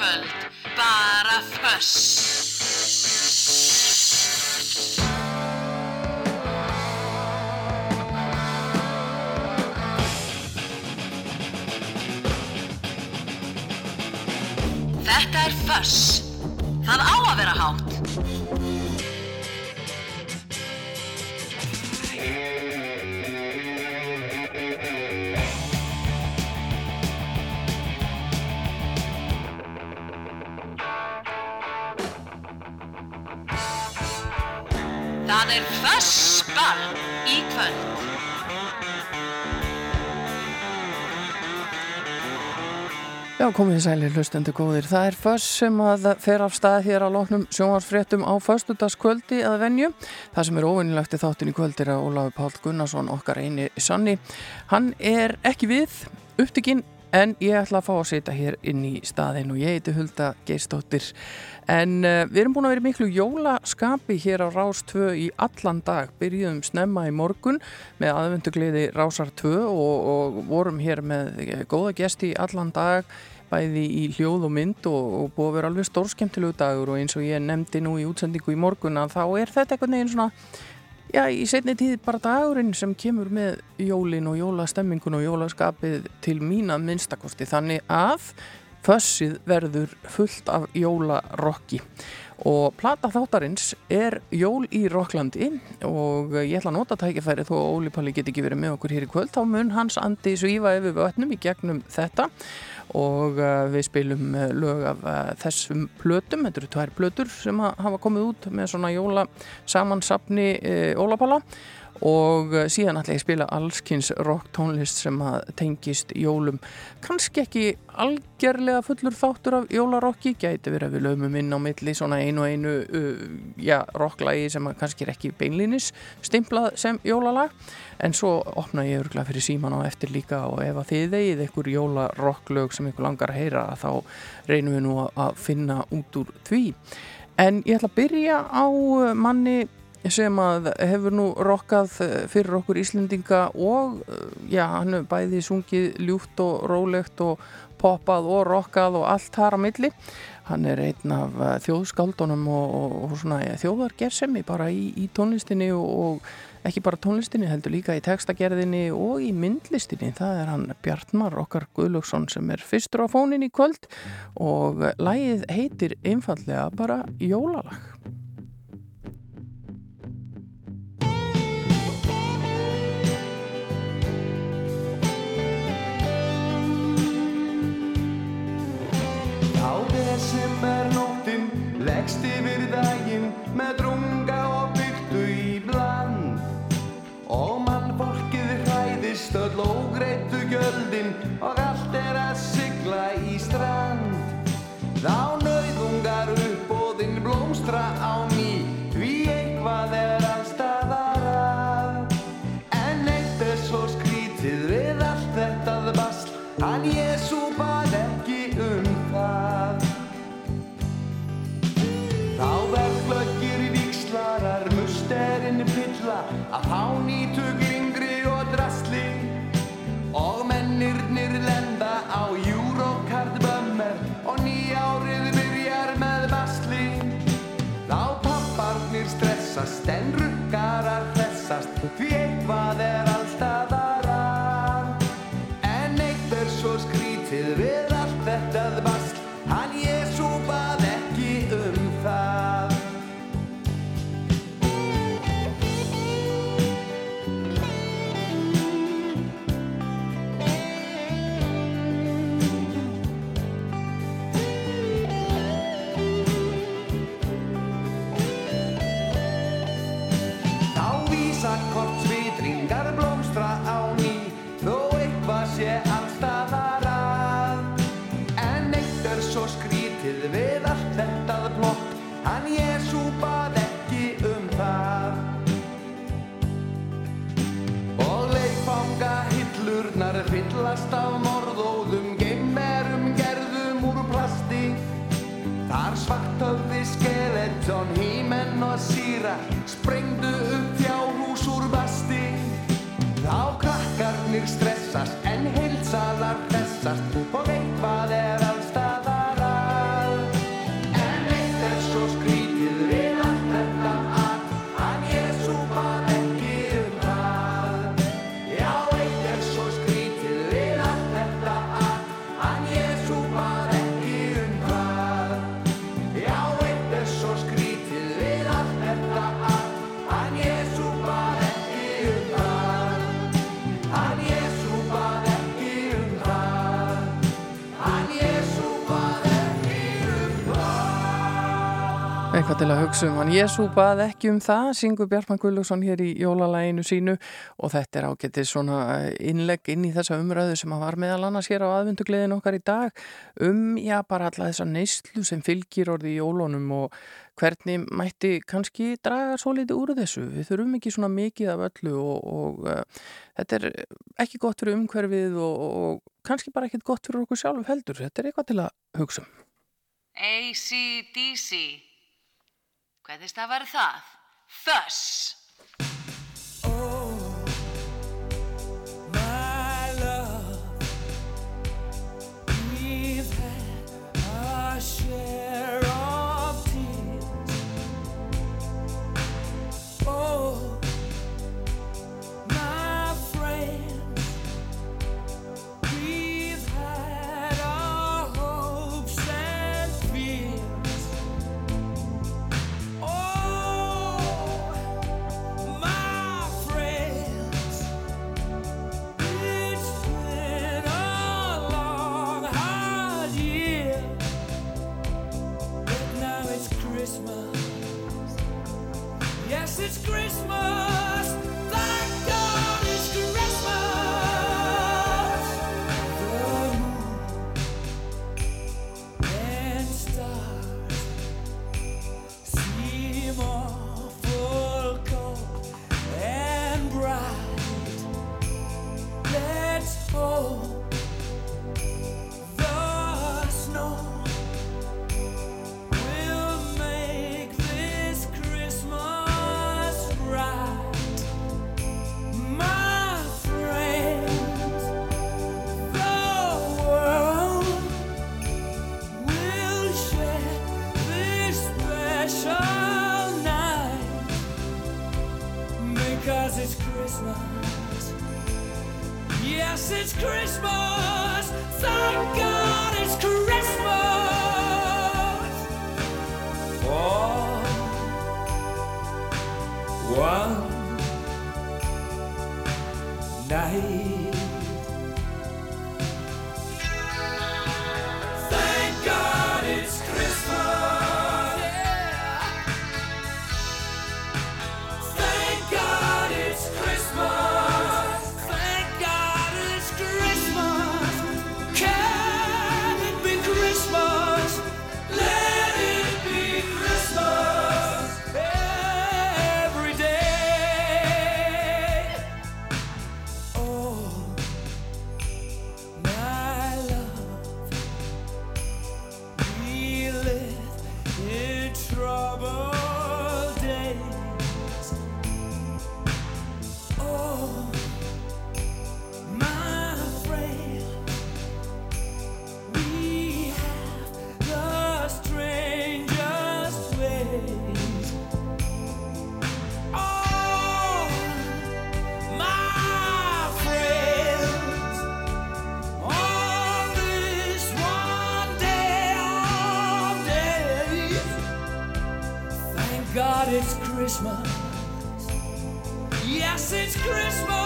kvöld, bara föss. Þetta er föss. Það á að vera hátt. Fössball í kvöld. Já, komið í sæli hlustendu góðir. Það er föss sem að fer af stað hér á loknum sjónvarsfréttum á föstudagskvöldi að venju. Það sem er óvinnilegt í þáttin í kvöldir að Óláfi Pál Gunnarsson, okkar eini sanni, hann er ekki við upptikinn en ég ætla að fá að setja hér inn í staðin og ég heiti Hulda Geistóttir. En uh, við erum búin að vera miklu jólaskapi hér á Rás 2 í allan dag. Byrjuðum snemma í morgun með aðvendugliði Rásar 2 og, og vorum hér með góða gesti í allan dag bæði í hljóð og mynd og, og búið að vera alveg stórskemtilegu dagur og eins og ég nefndi nú í útsendingu í morgun að þá er þetta eitthvað neginn svona Já, í setni tíð bara dagurinn sem kemur með jólin og jólastemmingun og jólaskapið til mín að minnstakosti þannig að fössið verður fullt af jólarokki. Og plata þáttarins er Jól í Rokklandi og ég ætla að nota tækifæri þó að Óli Palli get ekki verið með okkur hér í kvöld þá mun hans andi svífa yfir vötnum í gegnum þetta. Og uh, við spilum uh, lög af uh, þessum plötum, þetta eru tvær plötur sem hafa komið út með svona jóla samansapni Ólapalla og síðan ætla ég að spila allskynns rock tónlist sem að tengist jólum. Kannski ekki algjörlega fullur þáttur af jólarokki gæti verið að við lögum inn á milli svona einu og einu uh, já, rocklagi sem kannski er ekki beinlinis stimplað sem jólalag. En svo opna ég örgla fyrir síman á eftir líka og ef að þið eigið einhver jólarocklög sem ykkur langar að heyra þá reynum við nú að finna út úr því. En ég ætla að byrja á manni sem að hefur nú rokkað fyrir okkur Íslendinga og já, hann hefur bæði sungið ljúft og rólegt og poppað og rokkað og allt þar á milli. Hann er einn af þjóðskáldunum og, og, og svona ja, þjóðargersemi bara í, í tónlistinni og, og ekki bara tónlistinni heldur líka í textagerðinni og í myndlistinni. Það er hann Bjartmar okkar Guðlöksson sem er fyrstur á fónin í kvöld og lægið heitir einfallega bara Jólalag Á þessum er nóttin, leggst yfir daginn með drunga og byrtu í bland. Og mannfólkið hræðist öll ógreittu gjöldin og allt er að sigla í strand. Þá nauðungar uppbóðin blómstra á ný, því eitthvað er allstaðar að. En eitt er svo skrítið við allt þetta basl, hann Jésu að fá nýtu glingri og drasli og mennirnir lenda á Eurocard bömmer og nýjárið byrjar með basli. Þá papparnir stressast en ruggarar hressast því fyllast af morðóðum Geimverum gerðum úr plasti. Þar svartöfði skeleton, hímenn til að hugsa um hann. Jésu bað ekki um það, syngur Bjartmann Guðlússon hér í jólalæginu sínu og þetta er ágetið svona eh, innlegg inn í þessa umröðu sem að var meðal annars hér á aðvöndugliðin okkar í dag um, já, bara alla þessa neyslu sem fylgir orði í jólunum og hvernig mætti kannski draga svo litið úr þessu. Við þurfum ekki svona mikið af öllu og, og uh, þetta er ekki gott fyrir umhverfið og, og kannski bara ekki gott fyrir okkur sjálf heldur. Þetta er eitthvað til að hugsa um. ACDC. Hvernig stafar það? Þöss. Our share of tears. Oh, it's Christmas. Yes, it's Christmas.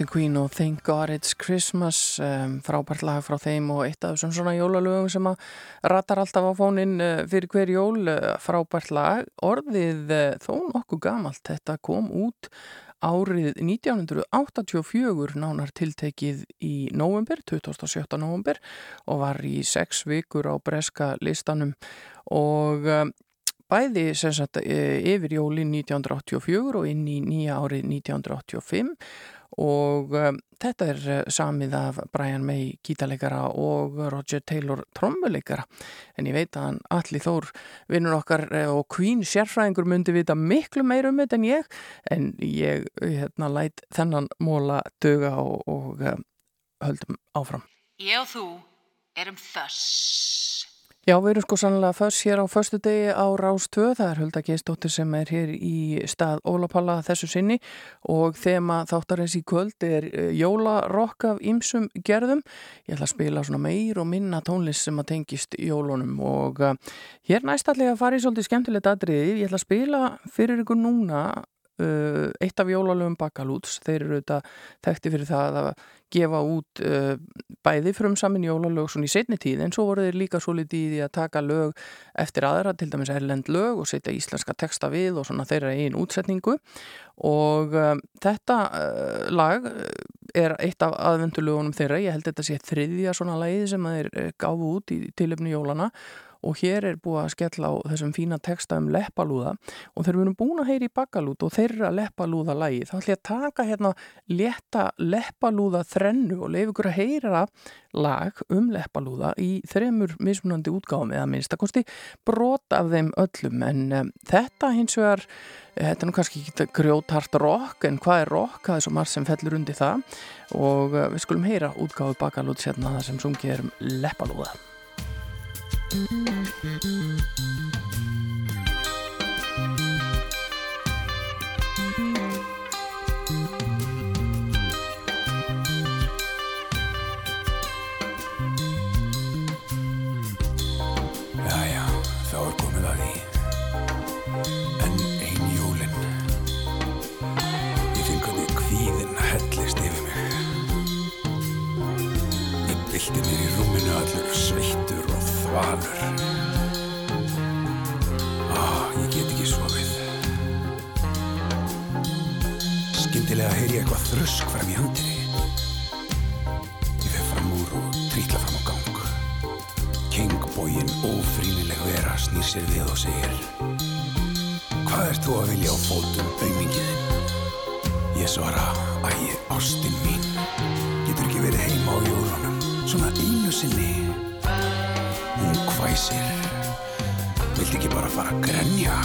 Hljómsdyn Queen og Thank God It's Christmas um, frábært lag frá þeim og eitt af þessum svona jólalögum sem að ratar alltaf á fónin uh, fyrir hver jól uh, frábært lag orðið uh, þó nokkuð gamalt þetta kom út árið 1984 nánar tiltekið í november, 27. november og var í sex vikur á breska listanum og um, bæði sem sagt yfir jólin 1984 og inn í nýja árið 1985 og um, þetta er samið af Brian May gítalegara og Roger Taylor trommuleikara. En ég veit að hann allir þór vinnur okkar og Queen sérfræðingur myndi vita miklu meir um þetta en ég. En ég hérna læt þennan móla döga og, og um, höldum áfram. Ég og þú erum þöss. Já, við erum sko sannlega föss hér á föstu degi á Rástöð, það er Hulda Geistóttir sem er hér í stað Ólapalla þessu sinni og þema þáttarins í kvöld er eh, jólarokk af ýmsum gerðum. Ég ætla að spila svona meir og minna tónlist sem að tengist jólunum og uh, hér næst allir að fara í svolítið skemmtilegt aðriði. Ég ætla að spila fyrir ykkur núna uh, eitt af jólalöfum Bakalúts. Þeir eru þetta þekkti fyrir það að gefa út uh, bæði frum samin jólalög svona í setni tíð en svo voru þeir líka svo litið í að taka lög eftir aðra, til dæmis erlend lög og setja íslenska texta við og svona þeirra einn útsetningu. Og um, þetta uh, lag er eitt af aðvendulögunum þeirra, ég held þetta sé þriðja svona lagi sem þeir uh, gáfu út í tilöfni jólana og hér er búið að skella á þessum fína texta um leppalúða og þegar við erum búin að heyra í bakkalút og þeirra leppalúða lagi þá ætlum ég að taka hérna létta leppalúða þrennu og leif ykkur að heyra lag um leppalúða í þremur mismunandi útgáðum eða minnstakosti brot af þeim öllum en um, þetta hins vegar Þetta er nú kannski ekki grjóthart rock en hvað er rock? Það er svo margt sem fellur undir það og uh, við skulum heyra útgáðu bakalút sérna það sem sungið er um leppalúða. Thank you. Þvalur. Á, ég get ekki svofið. Skyndilega heyri ég eitthvað þrusk fram í handinni. Ég fer fram úr og trítla fram á gang. Kingbógin ófrýnileg vera snýr sér við og segir Hvað ert þú að vilja á fótum aumingiðin? Ég svara, æ, ástin mín Getur ekki verið heima á jólunum Svona einu sinni hvæsir Viltu ekki bara fara að grenja?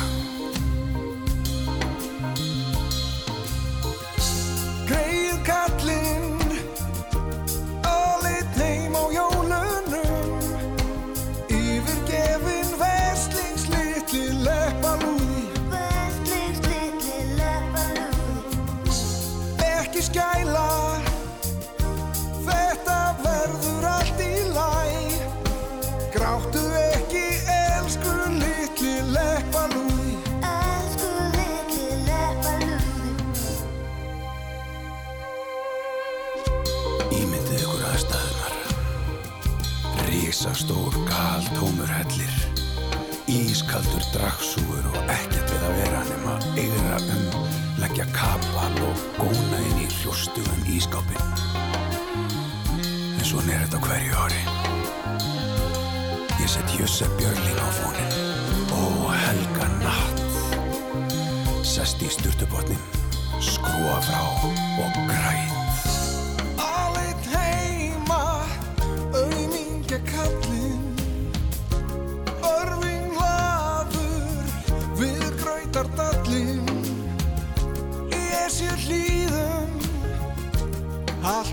Dragsúgur og ekkert við að vera nema eigra um leggja kapal og góna inn í hljóstugan ískápin En svona er þetta hverju ári. Ég set Jösse Björling á fónin Ó helga natt. Sest í sturtubotnin Skrúa frá og græt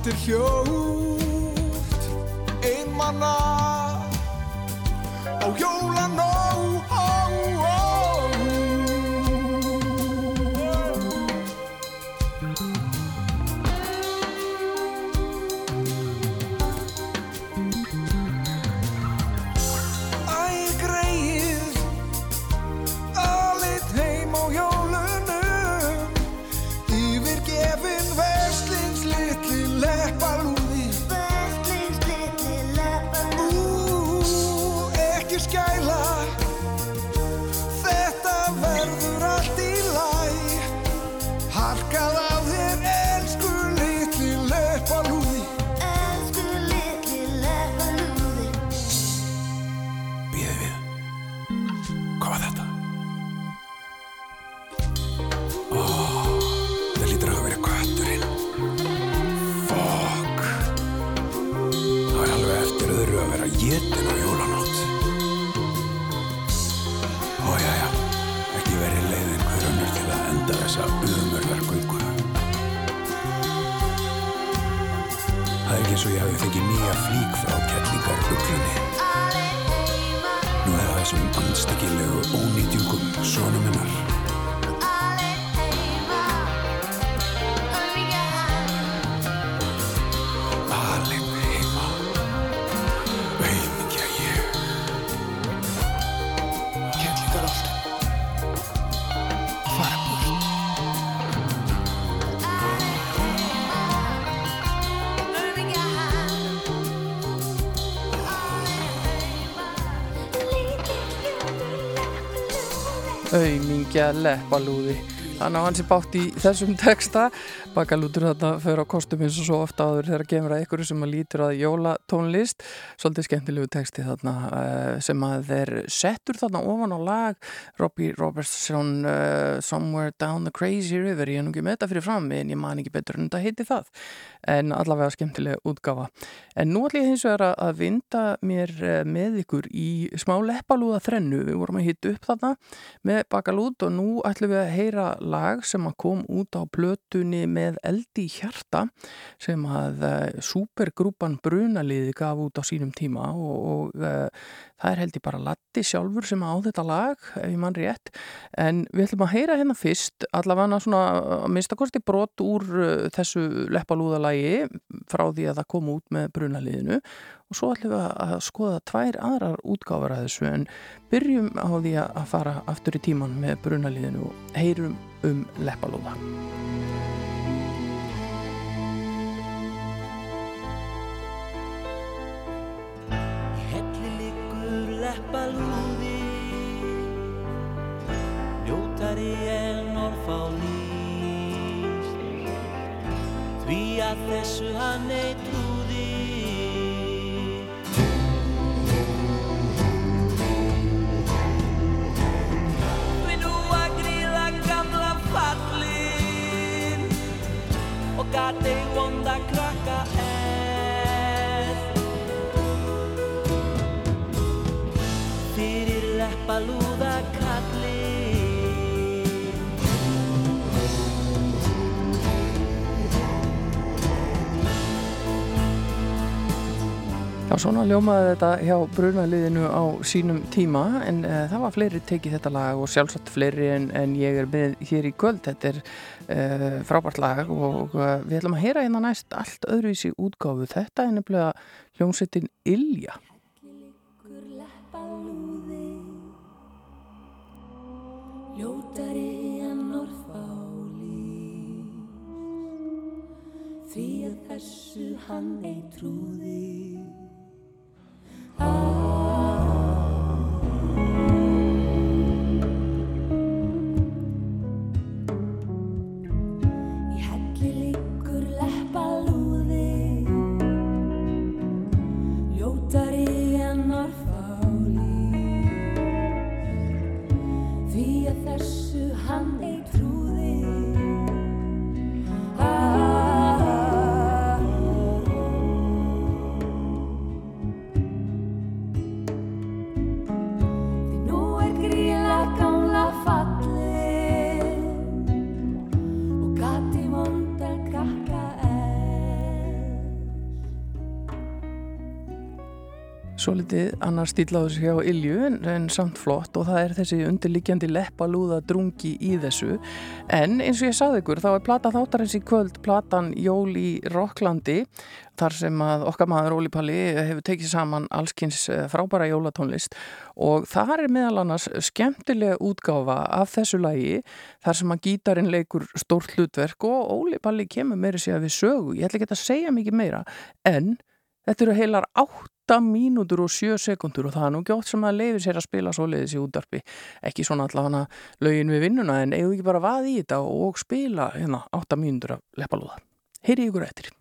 allt er hljótt Einmanna Aumingja leppalúði Þannig að hans er bátt í þessum texta Bakalútur þarna fyrir á kostum eins og svo ofta áður þegar kemur að ykkur sem að lítur að jólatónlist. Svolítið skemmtilegu texti þarna uh, sem að þeir settur þarna ofan á lag. Robbie Robertson uh, Somewhere Down the Crazy River. Ég er nú ekki með þetta fyrir fram en ég man ekki betur en þetta heiti það. En allavega skemmtilega útgafa En nú ætlum ég hins vegar að- vinda mér uh, með ykkur í smá leppalúða þrennu. Við vorum að hitta upp þarna með bakalút og nú ætlum við að heyra lag sem að kom út á plötunni með eldi í hjarta sem að uh, supergrúpan Brunaliði gaf út á sínum tíma og, og uh, það er held ég bara Latti sjálfur sem á þetta lag ef ég mann rétt en við ætlum að heyra hérna fyrst allavega svona að mista kosti brot úr uh, þessu leppalúðalagi frá því að það kom út með Brunaliðinu og svo ætlum við að skoða tvær aðrar útgáfur að þessu en byrjum á því að fara aftur í tíman með brunaliðinu og heyrum um leppalúða. Leppalúði Ljótari en orðfá líst Því að þessu hann ei trúði. Við nú að gríða gamla fallin Og gati vonda krakka fyrir leppalúða kalli Já, svona ljómaði þetta hjá brunaliðinu á sínum tíma en uh, það var fleiri tekið þetta lag og sjálfsagt fleiri en, en ég er með hér í kvöld. Þetta er uh, frábært lag og uh, við ætlum að heyra hérna næst allt öðruvísi útgáfu. Þetta er nefnilega hljómsettin Ilja. Ljótari en orðfáli Því að þessu hann ei trúði. Í Þessu hann Svolítið annar stíl á þessu hjá Ilju en, en samt flott og það er þessi undirliggjandi leppalúða drungi í þessu. En eins og ég saði ykkur þá er plata þáttarins í kvöld platan Jól í Rokklandi þar sem að okkar maður Óli Palli hefur tekið saman allskins eh, frábæra jólatónlist. Og það er meðal annars skemmtilega útgáfa af þessu lagi þar sem að gítarinn leikur stórt hlutverk og Óli Palli kemur meiri sig að við sögu, ég ætla ekki að segja mikið meira en Þetta eru heilar 8 mínútur og 7 sekundur og það er nú gjótt sem að leiði sér að spila svoleiðis í útdarpi. Ekki svona allavega lögin við vinnuna en eigum ekki bara vaði í þetta og spila hérna 8 mínútur af leppalúða. Heyri ykkur eftir.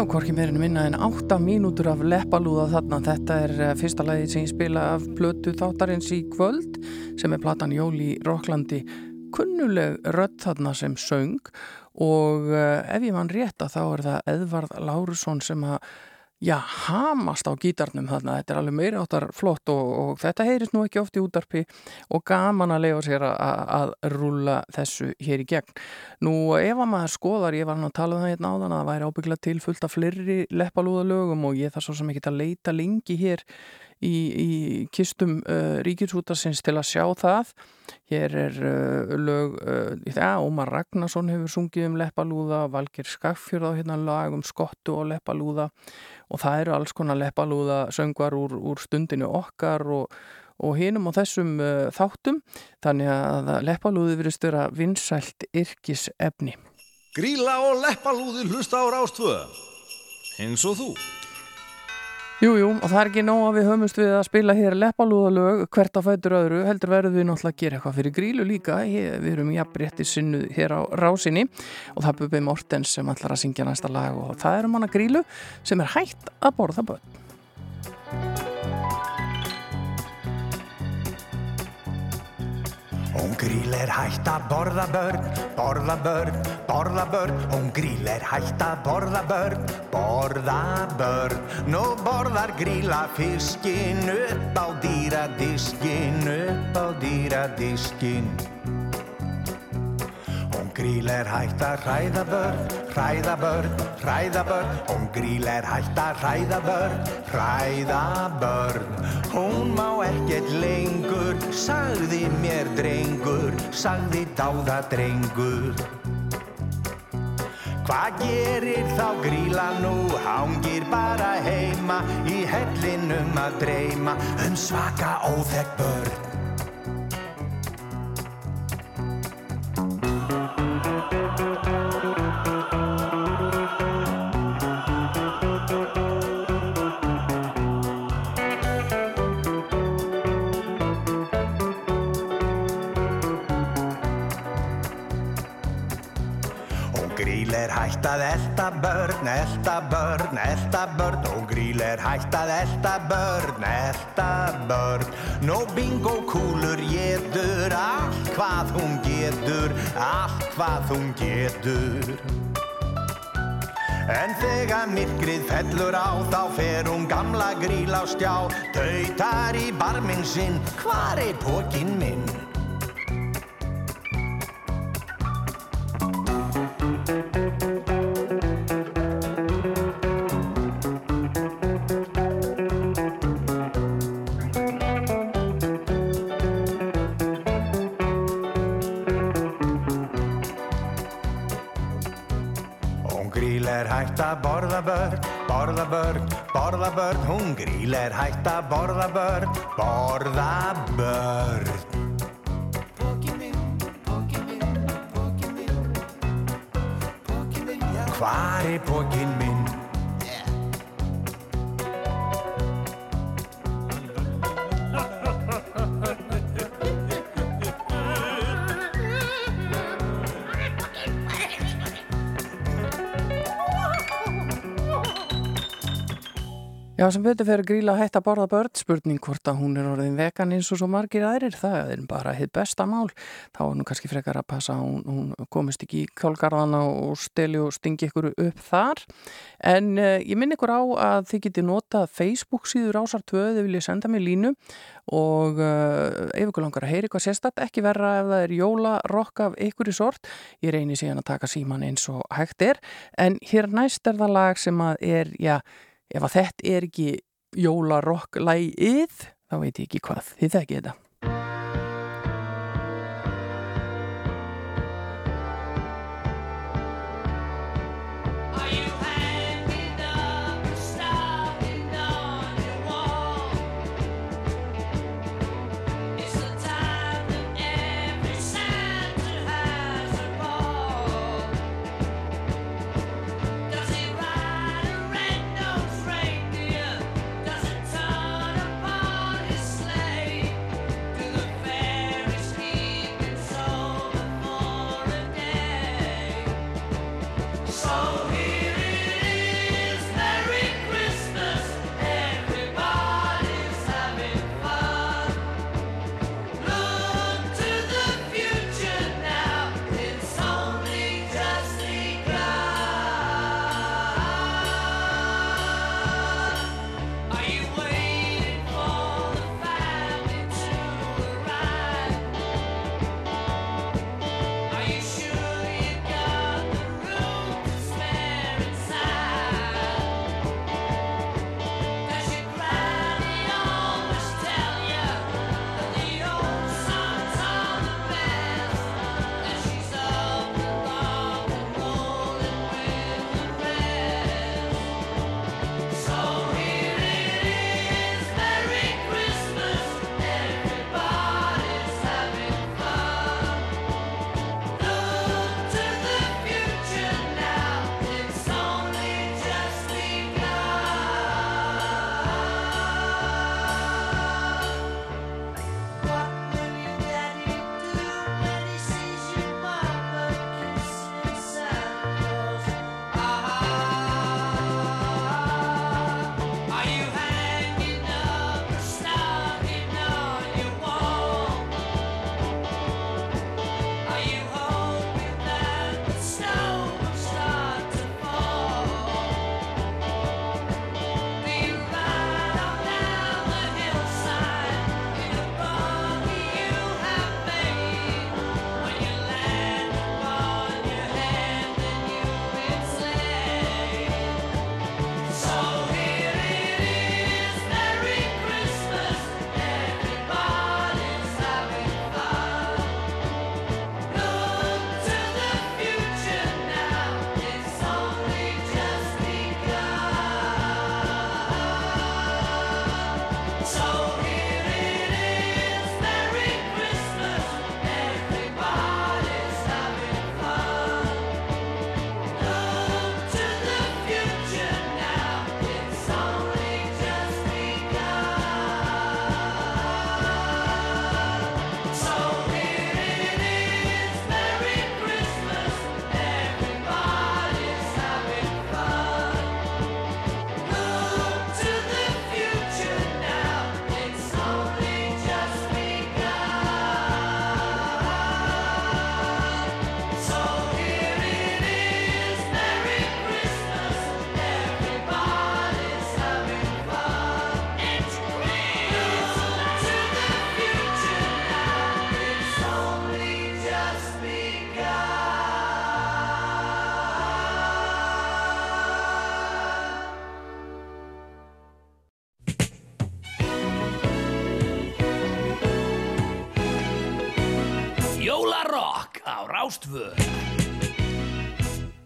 Já, hvorki meirinu minna en 8 mínútur af leppalúða þarna. Þetta er eh, fyrsta lagi sem ég spila af blötu þáttarins í kvöld sem er platan Jóli Róklandi. Kunnuleg rödd þarna sem söng og uh, ef ég mann rétt að þá er það Edvard Lárusson sem að já, hamast á gítarnum þarna, þetta er alveg meiri áttar flott og, og þetta heyrist nú ekki oft í útarpi og gaman að lefa sér að, að rúla þessu hér í gegn. Nú ef að maður skoðar, ég var hann að tala um það hérna áðan að það væri ábyggla til fullt af fleiri leppalúðalögum og ég þarf svo sem ekki að leita lengi hér í, í kistum uh, ríkisútasins til að sjá það. Hér er uh, lög, uh, ja, Ómar Ragnarsson hefur sungið um leppalúða, Valgir Skaffjörð á hérna lag um skottu og leppalúða og það eru alls konar leppalúða söngvar úr, úr stundinu okkar og, og hinum á þessum uh, þáttum. Þannig að leppalúði verið störa vinsælt yrkis efni. Gríla og leppalúði hlusta á rástvö eins og þú Jújú, jú, og það er ekki nóg að við höfumst við að spila hér leppalúðalög hvert á fætur öðru, heldur verðum við náttúrulega að gera eitthvað fyrir grílu líka, við erum jafnrétti sinnu hér á rásinni og það er Bubi Mortens sem ætlar að syngja næsta lag og það er um hana grílu sem er hægt að borða börn. Hún gríl er hægt að borða börn, borða börn, borða börn. Hún gríl er hægt að borða börn, borða börn. Nú borðar gríla fiskin upp á dýradiskin, upp á dýradiskin. Hún gríl er hægt að hræða börn, hræða börn, hræða börn. Hún gríl er hægt að hræða börn, hræða börn. Hún má ekkert lengur, sagði mér drengur, sagði dáða drengur. Hvað gerir þá gríla nú, hangir bara heima, í hellinum að dreyma, um svaka óþekk börn. Og hægt að elda börn, elda börn, elda börn. Og gríl er hægt að elda börn, elda börn. Nó bingo kúlur getur allt hvað hún getur, allt hvað hún getur. En þegar myrkrið fellur á þá fer hún gamla gríl á stjá. Tautar í barminn sinn, hvar er pókin minn? Hún gríl er hægt að borða börn, borða börn, borða börn. Hún gríl er hægt að borða börn, borða börn. Hvar er pókin minn? Já, sem betur fyrir gríla hægt að borða börn, spurning hvort að hún er orðin vegan eins og svo margir aðrir, það er bara hitt besta mál. Þá er nú kannski frekar að passa að hún, hún komist ekki í kjálgarðana og steli og stingi ykkur upp þar. En uh, ég minn ykkur á að þið geti notað Facebook síður ásar tvöð, þið viljið senda mig línu og uh, ef ykkur langar að heyri hvað sérstatt, ekki verra ef það er jólarokk af ykkur í sort. Ég reynir síðan að taka síman eins og hægt er, en hér næst er það lag sem að er, já, ef að þetta er ekki jólarokk-lægið, þá veit ég ekki hvað, þið þekkið þetta.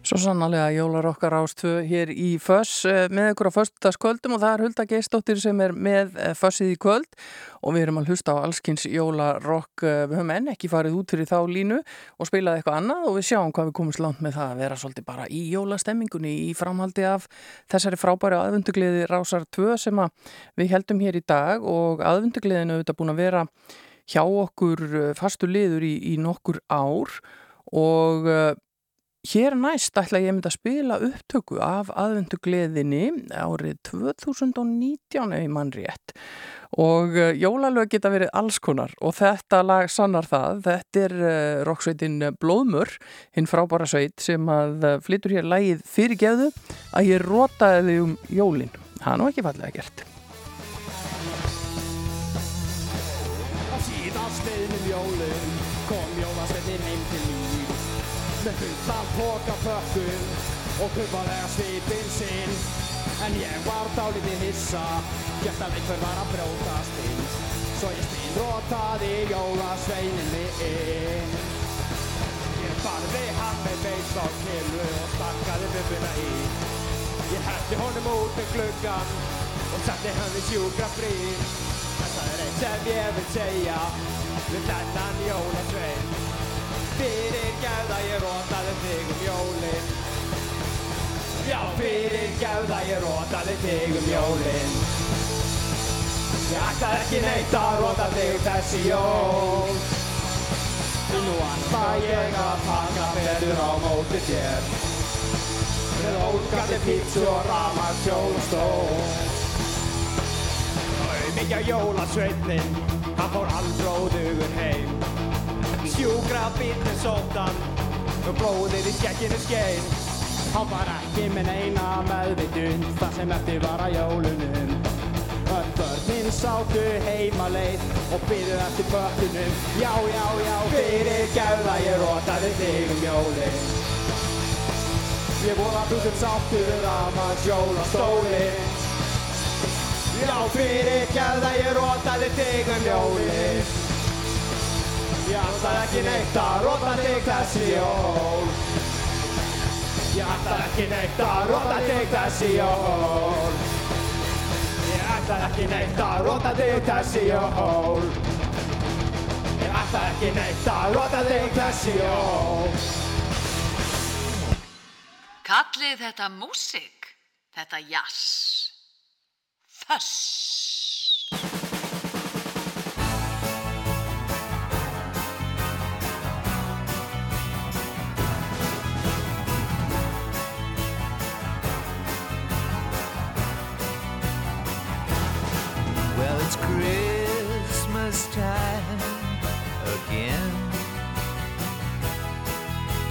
Svo sannarlega jólarokkar ástvö hér í Föss eh, með ykkur á föstudagskvöldum og það er Hulda Geistóttir sem er með eh, Fössið í kvöld og við erum að hlusta á allskins jólarokk. Eh, Við höfum enn ekki farið út fyrir þá línu og spilað eitthvað annað og við sjáum hvað við komumst langt með það að vera svolítið bara í jólastemmingunni í framhaldi af þessari frábæri aðvöndugliði Rásar 2 sem að við heldum hér í dag og aðvöndugliðinu auðvitað búin að vera hjá okkur fastur liður í, í nokkur ár og Hér næst ætla ég myndi að spila upptöku af aðvendugleðinni árið 2019 ef mann rétt. Og uh, jólalög geta verið alls konar og þetta lag sannar það, þetta er uh, roksveitin Blóðmör, hinn frábæra sveit sem að uh, flytur hér lagið fyrirgeðu að ég rótaði þig um jólin, það er nú ekki fallega gert. Á síðastliðnum jólum kom jólasveitin heim til mín. Með fullan póka fökkum og kumpalega svipinn sinn. En ég var dálítið hissa gert að einhver var að brótast inn svo ég stínrótaði jólasveinin mig inn. Ég barði hann með beins á killu og stakkaði bubbuna í. Ég hætti honum út með gluggan og setti hann í sjúkra frí. En það er eitt sem ég vil segja við þennan jólasvein Fyrir gæða ég rótaði þig um jólin. Já, fyrir gæða ég rótaði þig um jólin. Ég ætlaði ekki neitt að róta þig þessi jól. Nú ætla ég að taka betur á móti þér. Með ólgandi pítsu og ramar hjólastól Mikja jólasveitnin, hann fór allbróðugur heim Sjúkra bílinn sóttan. Og blóðið í skekkinu skein. Hann var ekki með neina meðvitund það sem eftir var að jólunum. Öll börnin sátu heima leið og byðu eftir böttunum Já, já, já, fyrir gæða ég rótaði þig um jólin. Ég voru að þú sem sáttur að manns jólastóli Já, fyrir gæða ég rótaði þig um jólin Ég ætlaði ekki neitt að róta þig þessi jól Ég ætlaði ekki neitt að róta þig þessi jól Ég ætlaði ekki neitt að róta þig þessi jól Ég ætlaði ekki neitt að róta þig þessi jól Kallið þetta músik, þetta jass. Föss. Time again.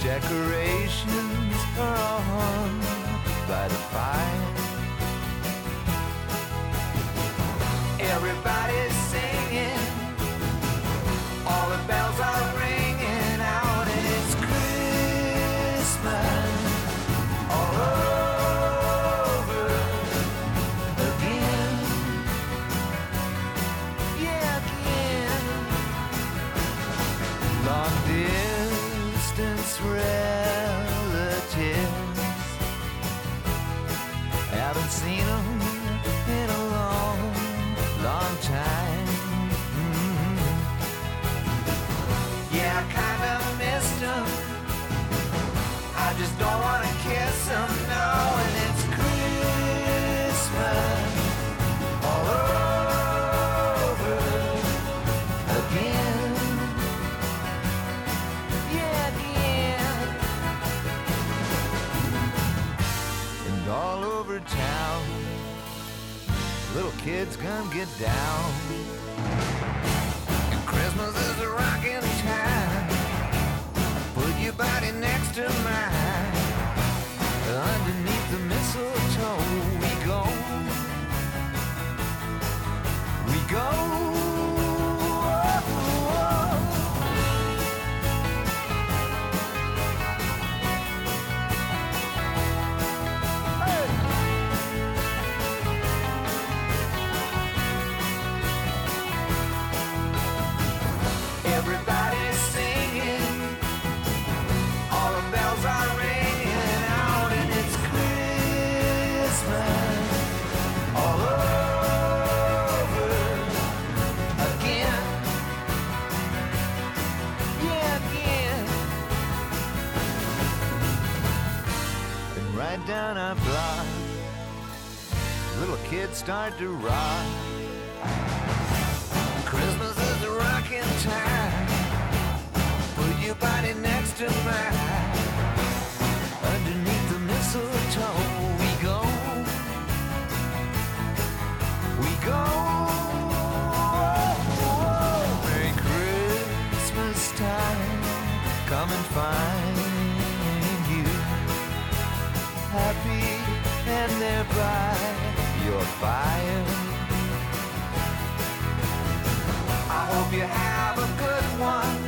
Decorations are on by the fire. Everybody's singing, all the bells are ringing kids come get down. And Christmas is a rocking time. Put your body next to mine. Underneath the mistletoe, we go. We go. Down our block. Little kids start to rock. Christmas is a rocking time. Put your body next to mine. Underneath the mistletoe, we go. We go. Merry Christmas time. Come and find happy and thereby your fire. I hope you have a good one.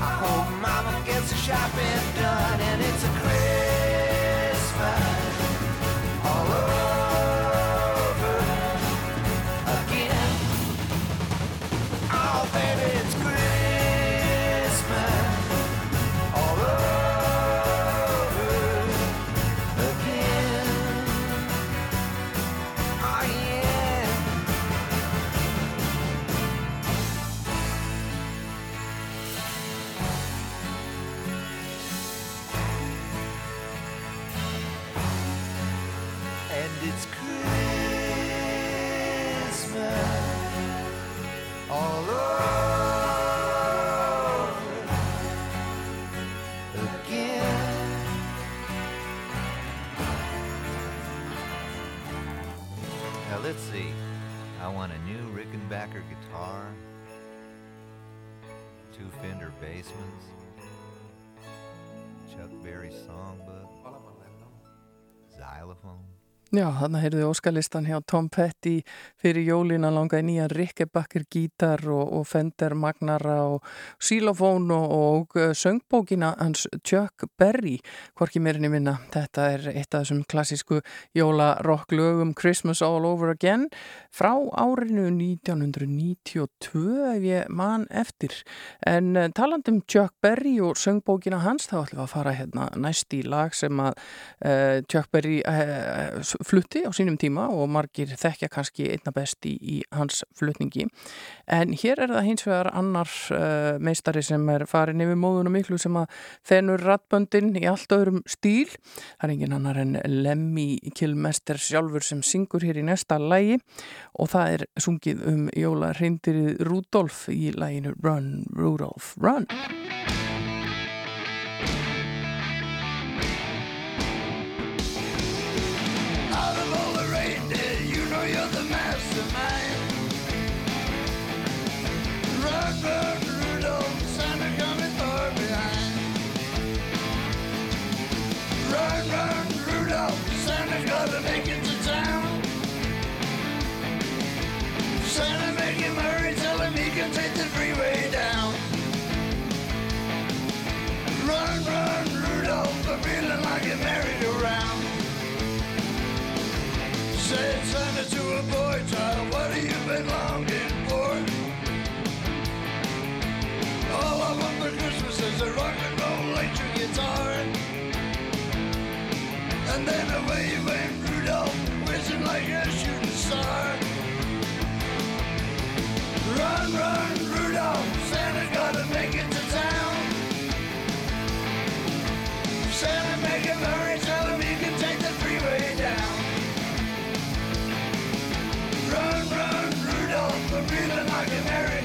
I hope mama gets the shopping done and it's a Christmas Chuck Berry songbook, xylophone. Já, þarna heyrðu óskalistan hjá Tom Petty fyrir jólina langaði nýjan Rickebacker gítar og, og Fender Magnara og Xylofón og, og uh, söngbókina hans Chuck Berry, hvorki meirinni minna. Þetta er eitt af þessum klassísku jólarock lögum Christmas All Over Again frá árinu 1992 ef ég man eftir. En uh, talandum Chuck Berry og söngbókina hans þá ætlum við að fara hérna næst í lag sem að uh, Chuck Berry uh, flutti á sínum tíma og margir þekkja kannski einna best í, í hans flutningi. En hér er það hins vegar annar uh, meistari sem er farin yfir móðunum miklu sem að þennur rattböndin í allt öðrum stíl. Það er engin annar en Lemmy Kilmester sjálfur sem syngur hér í næsta lægi og það er sungið um jóla reyndirið Rudolf í læginu Run Rudolph Run. Santa make him hurry, tell him he can take the freeway down. Run, run, Rudolph, I'm feeling like a merry-go-round. Said Santa to a boy child, what have you been longing for? All I want for Christmas is a rock and roll electric guitar. And then away you went, Rudolph, whizzing like a shooting star. Run, run, Rudolph, gotta make it to town. Santa make hurry, tell him can take the freeway down. Run, run, Rudolph, feeling like a merry-go-round.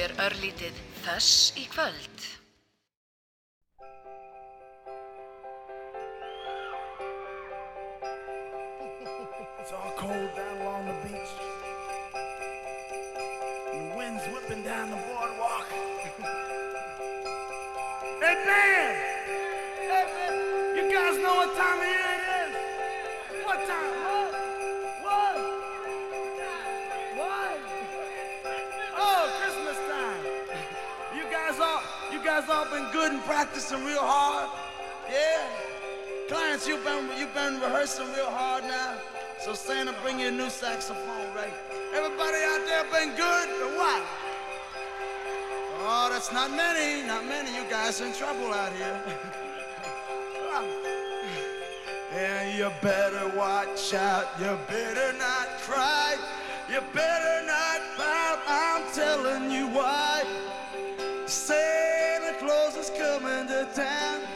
er örlítið þess. been practicing real hard. Yeah. Clients, you've been, you've been rehearsing real hard now. So Santa, bring your new saxophone, right? Everybody out there been good or what? Oh, that's not many, not many. You guys in trouble out here. and you better watch out. You better not cry. You better not pout. I'm telling you why. Say come in the town.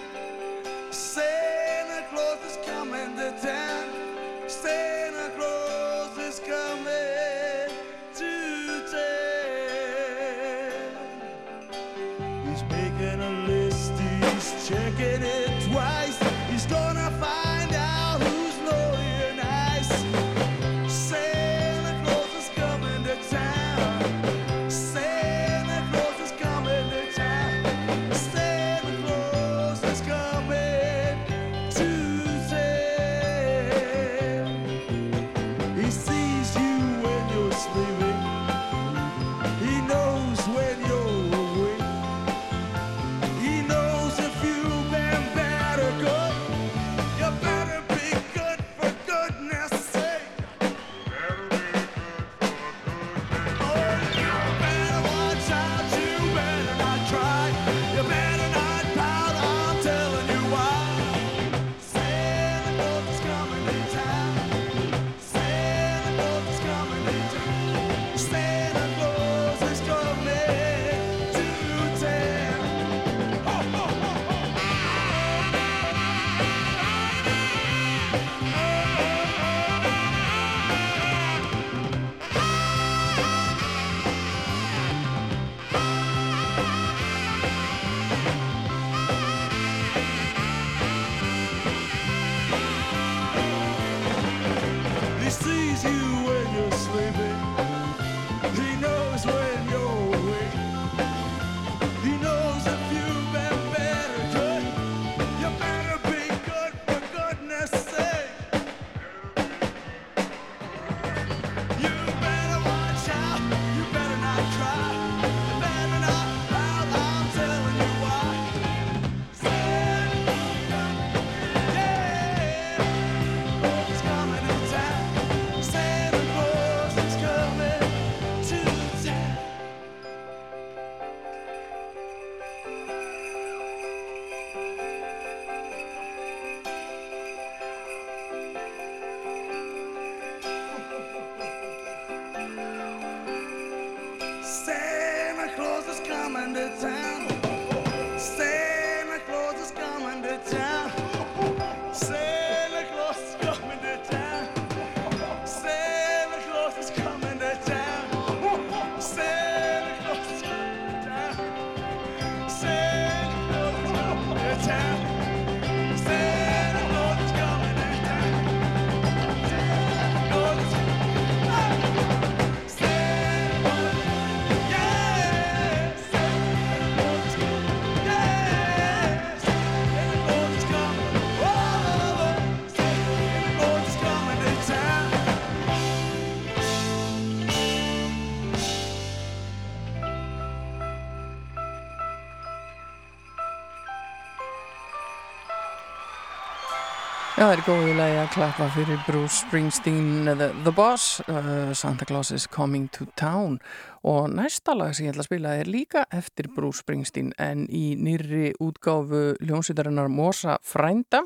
Já, það er góðið lagi að klappa fyrir Bruce Springsteen, The, the Boss, uh, Santa Claus is Coming to Town. Og næsta lag sem ég ætla að spila er líka eftir Bruce Springsteen en í nýri útgáfu ljónsýtarinnar Mosa Frænda.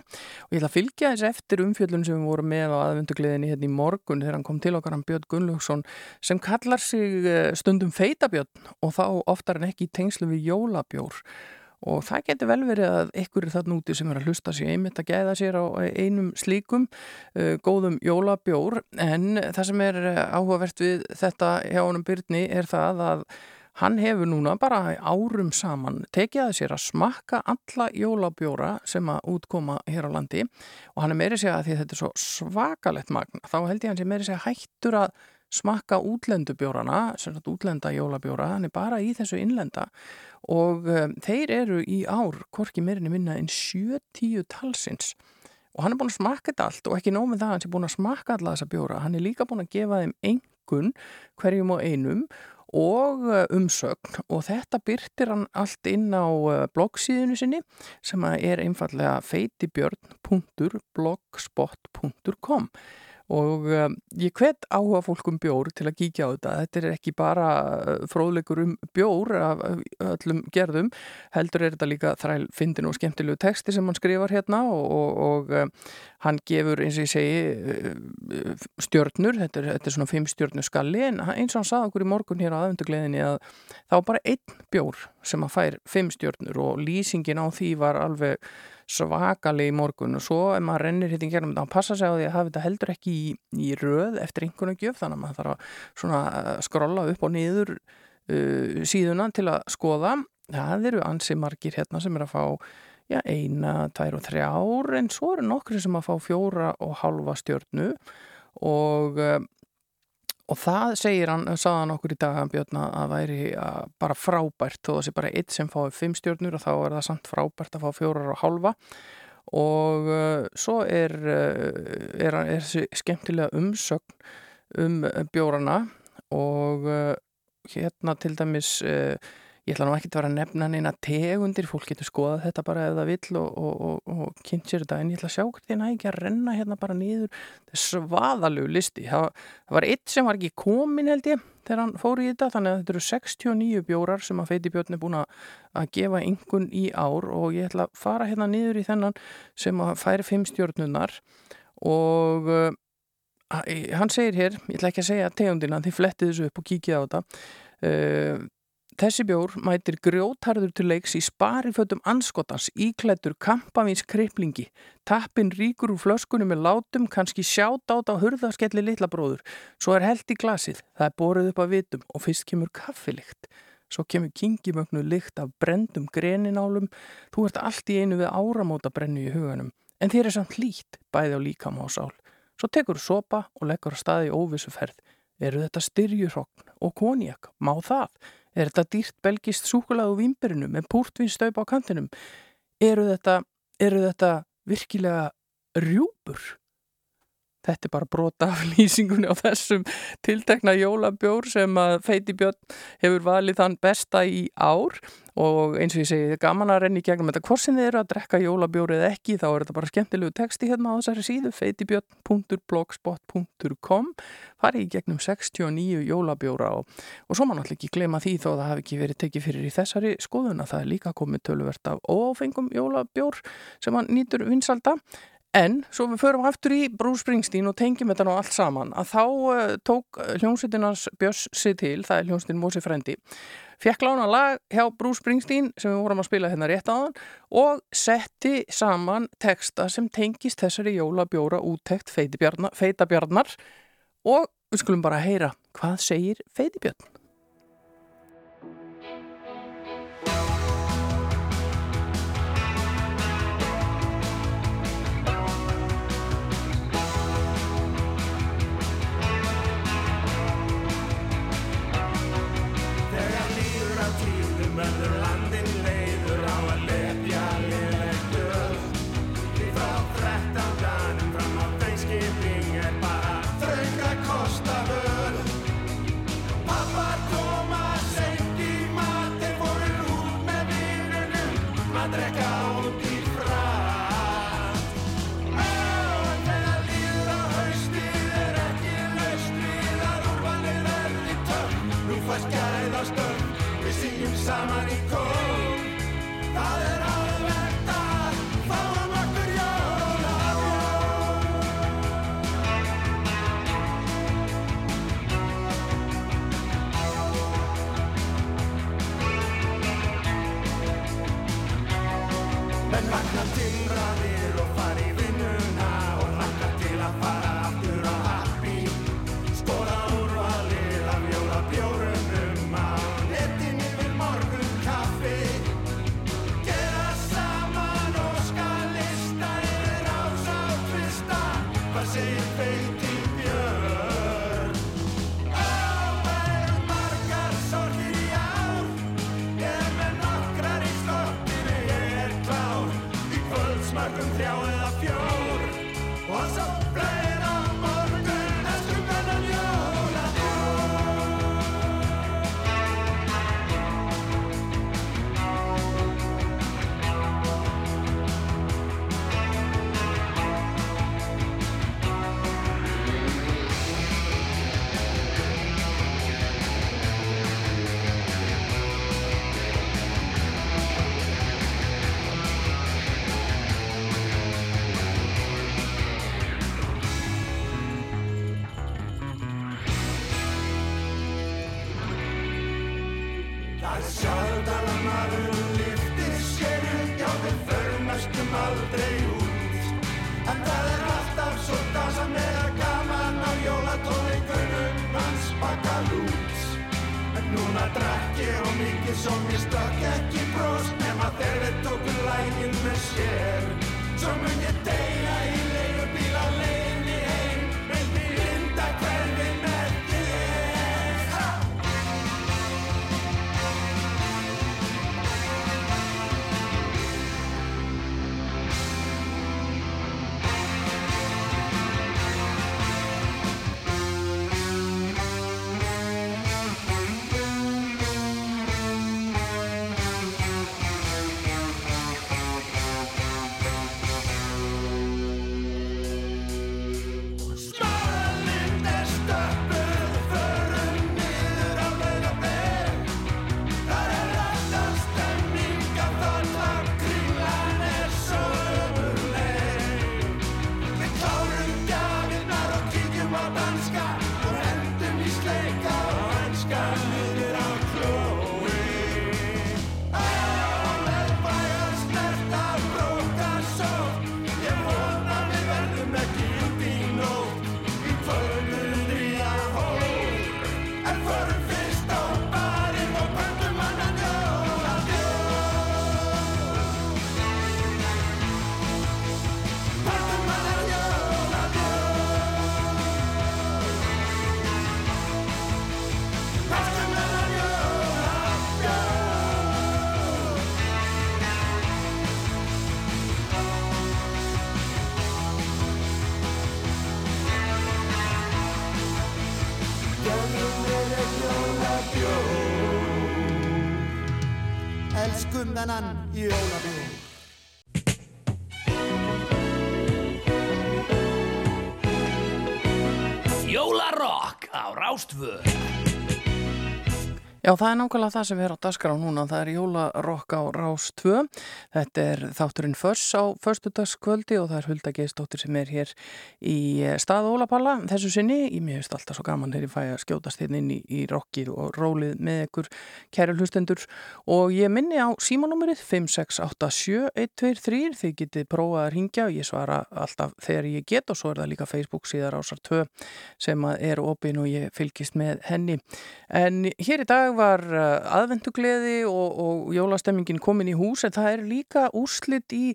Og ég ætla að fylgja þess eftir umfjöllun sem við vorum með á aðvendugliðinni hérna í morgun þegar hann kom til okkar hann Björn Gunnlaugsson sem kallar sig uh, stundum feitabjörn og þá oftar en ekki í tengslu við jólabjór og það getur vel verið að ykkur er þarna úti sem er að hlusta sér einmitt að gæða sér á einum slíkum uh, góðum jólabjór. En það sem er uh, áhugavert við þetta hjá honum Byrni er það að hann hefur núna bara árum saman tekið að sér að smakka alla jólabjóra sem að útkoma hér á landi. Og hann er meiri segja að því að þetta er svo svakalett magna þá held ég hann sé meiri segja hættur að smakka útlendubjórana, sem sagt útlenda jólabjóra, hann er bara í þessu innlenda og um, þeir eru í ár, hvorki meirinni minna en 70 talsins. Og hann er búin að smakka þetta allt og ekki nómið það hann er búin að smakka alla þessa bjóra, hann er líka búin að gefa þeim engun hverjum og einum og umsögn. Og þetta byrtir hann allt inn á bloggsíðinu sinni sem er einfallega feitibjörn.blogspot.com og um, ég hvet áhuga fólkum bjór til að kíkja á þetta. Þetta er ekki bara fróðleikur um bjór af öllum gerðum heldur er þetta líka þræl fyndin og skemmtilegu texti sem hann skrifar hérna og, og, og um, hann gefur eins og ég segi stjörnur, þetta er, þetta er svona fimm stjörnu skalli. En eins og hann saði okkur í morgun hér á aðvendugleðinni að það var bara einn bjór sem að fær fimm stjörnur og lýsingin á því var alveg svakalega í morgun og svo ef maður rennir hittin gerum þá passa sig á því að hafa þetta heldur ekki í, í röð eftir einhvern gjöf þannig að maður þarf að svona skrolla upp og niður uh, síðuna til að skoða. Það eru ansi margir hérna sem er að fá já, eina, tvær og þrjár en svo eru nokkri sem að fá fjóra og halva stjörnu og uh, Og það segir hann, saðan okkur í dag Björn að væri að bara frábært. Þó að það sé bara eitt sem fái fimm stjórnur og þá er það samt frábært að fá fjórar og halva og uh, svo er, uh, er, er þessi skemmtilega umsögn um bjórana. Og uh, hérna til dæmis ég ætla nú ekki að vera að nefna neina tegundir, fólk getur skoðað þetta bara ef það vill og, og, og, og kynnt sér þetta en ég ætla að sjá hvernig það ekki að renna hérna bara niður svaðalögu listi. Það, það var eitt sem var ekki komin held ég þegar hann fór í þetta þannig að þetta eru 69 bjórar sem að Feiti Björn er búin að gefa yngun í ár og ég ætla að fara hérna niður í þennan sem að færi fimm stjórnunar og uh, hann segir hér, ég ætla ekki að segja tegundina því flettið þessu upp og kíkið á þetta uh, Þessi bjór mætir grjótharður til leiks í sparifötum anskotans, íklættur, kampavins kriplingi. Tappin ríkur úr flöskunum með látum, kannski sjátt át á hurðaskelli litlabróður. Svo er held í glasið, það er borðið upp að vitum og fyrst kemur kaffilikt. Svo kemur kingimögnu lykt af brendum greninálum. Þú ert allt í einu við áramóta brennu í huganum. En þér er samt lít, bæði á líkam á sál. Svo tekur sopa og leggur að staði óvissu ferð. Eru þetta styrjurhokn og konjak? Má það? Er þetta dýrt belgist súkulað og výmbirinu með púrtvinnstaup á kantinum? Eru þetta, eru þetta virkilega rjúpur? Þetta er bara brota af lýsingunni á þessum tiltekna jólabjór sem að Feiti Björn hefur valið þann besta í ár. Og eins og ég segi, það er gaman að renni gegnum þetta. Hvorsin þið eru að drekka jólabjór eða ekki þá er þetta bara skemmtilegu texti hérna á þessari síðu feitibjörn.blogspot.com farið í gegnum 69 jólabjóra og, og svo maður náttúrulega ekki glema því þó að það hafi ekki verið tekið fyrir í þessari skoðuna það er líka komið töluvert af óáfengum jólabjór sem hann nýtur vinsalda En svo við förum aftur í Bruce Springsteen og tengjum þetta nú allt saman að þá uh, tók hljómsveitinans Björns sig til, það er hljómsveitin Mósi Frendi, fekk lána lag hjá Bruce Springsteen sem við vorum að spila hérna rétt á hann og setti saman texta sem tengist þessari jólabjóra úttekt feitabjarnar og við skulum bara heyra hvað segir feitibjarn. Sjaldan að maður Já, það er nákvæmlega það sem erum á dasgrá núna, það er jólarokk á Rás 2. Þetta er þátturinn Föss á förstudagskvöldi og það er Hulda Geistóttir sem er hér í stað Ólapalla þessu sinni. Ég finnst alltaf svo gaman þegar ég fæ að skjótast hérna inn í, í rokkið og rólið með ykkur kæri hlustendur og ég minni á símanúmerið 5687123 þið getið prófað að ringja og ég svara alltaf þegar ég get og svo er það líka Facebook síðar ásar 2 sem er opin og ég fylgist með henni. En hér í dag var uh, aðvendugleði og, og jólastemmingin komin í hús en það er líka úrslit í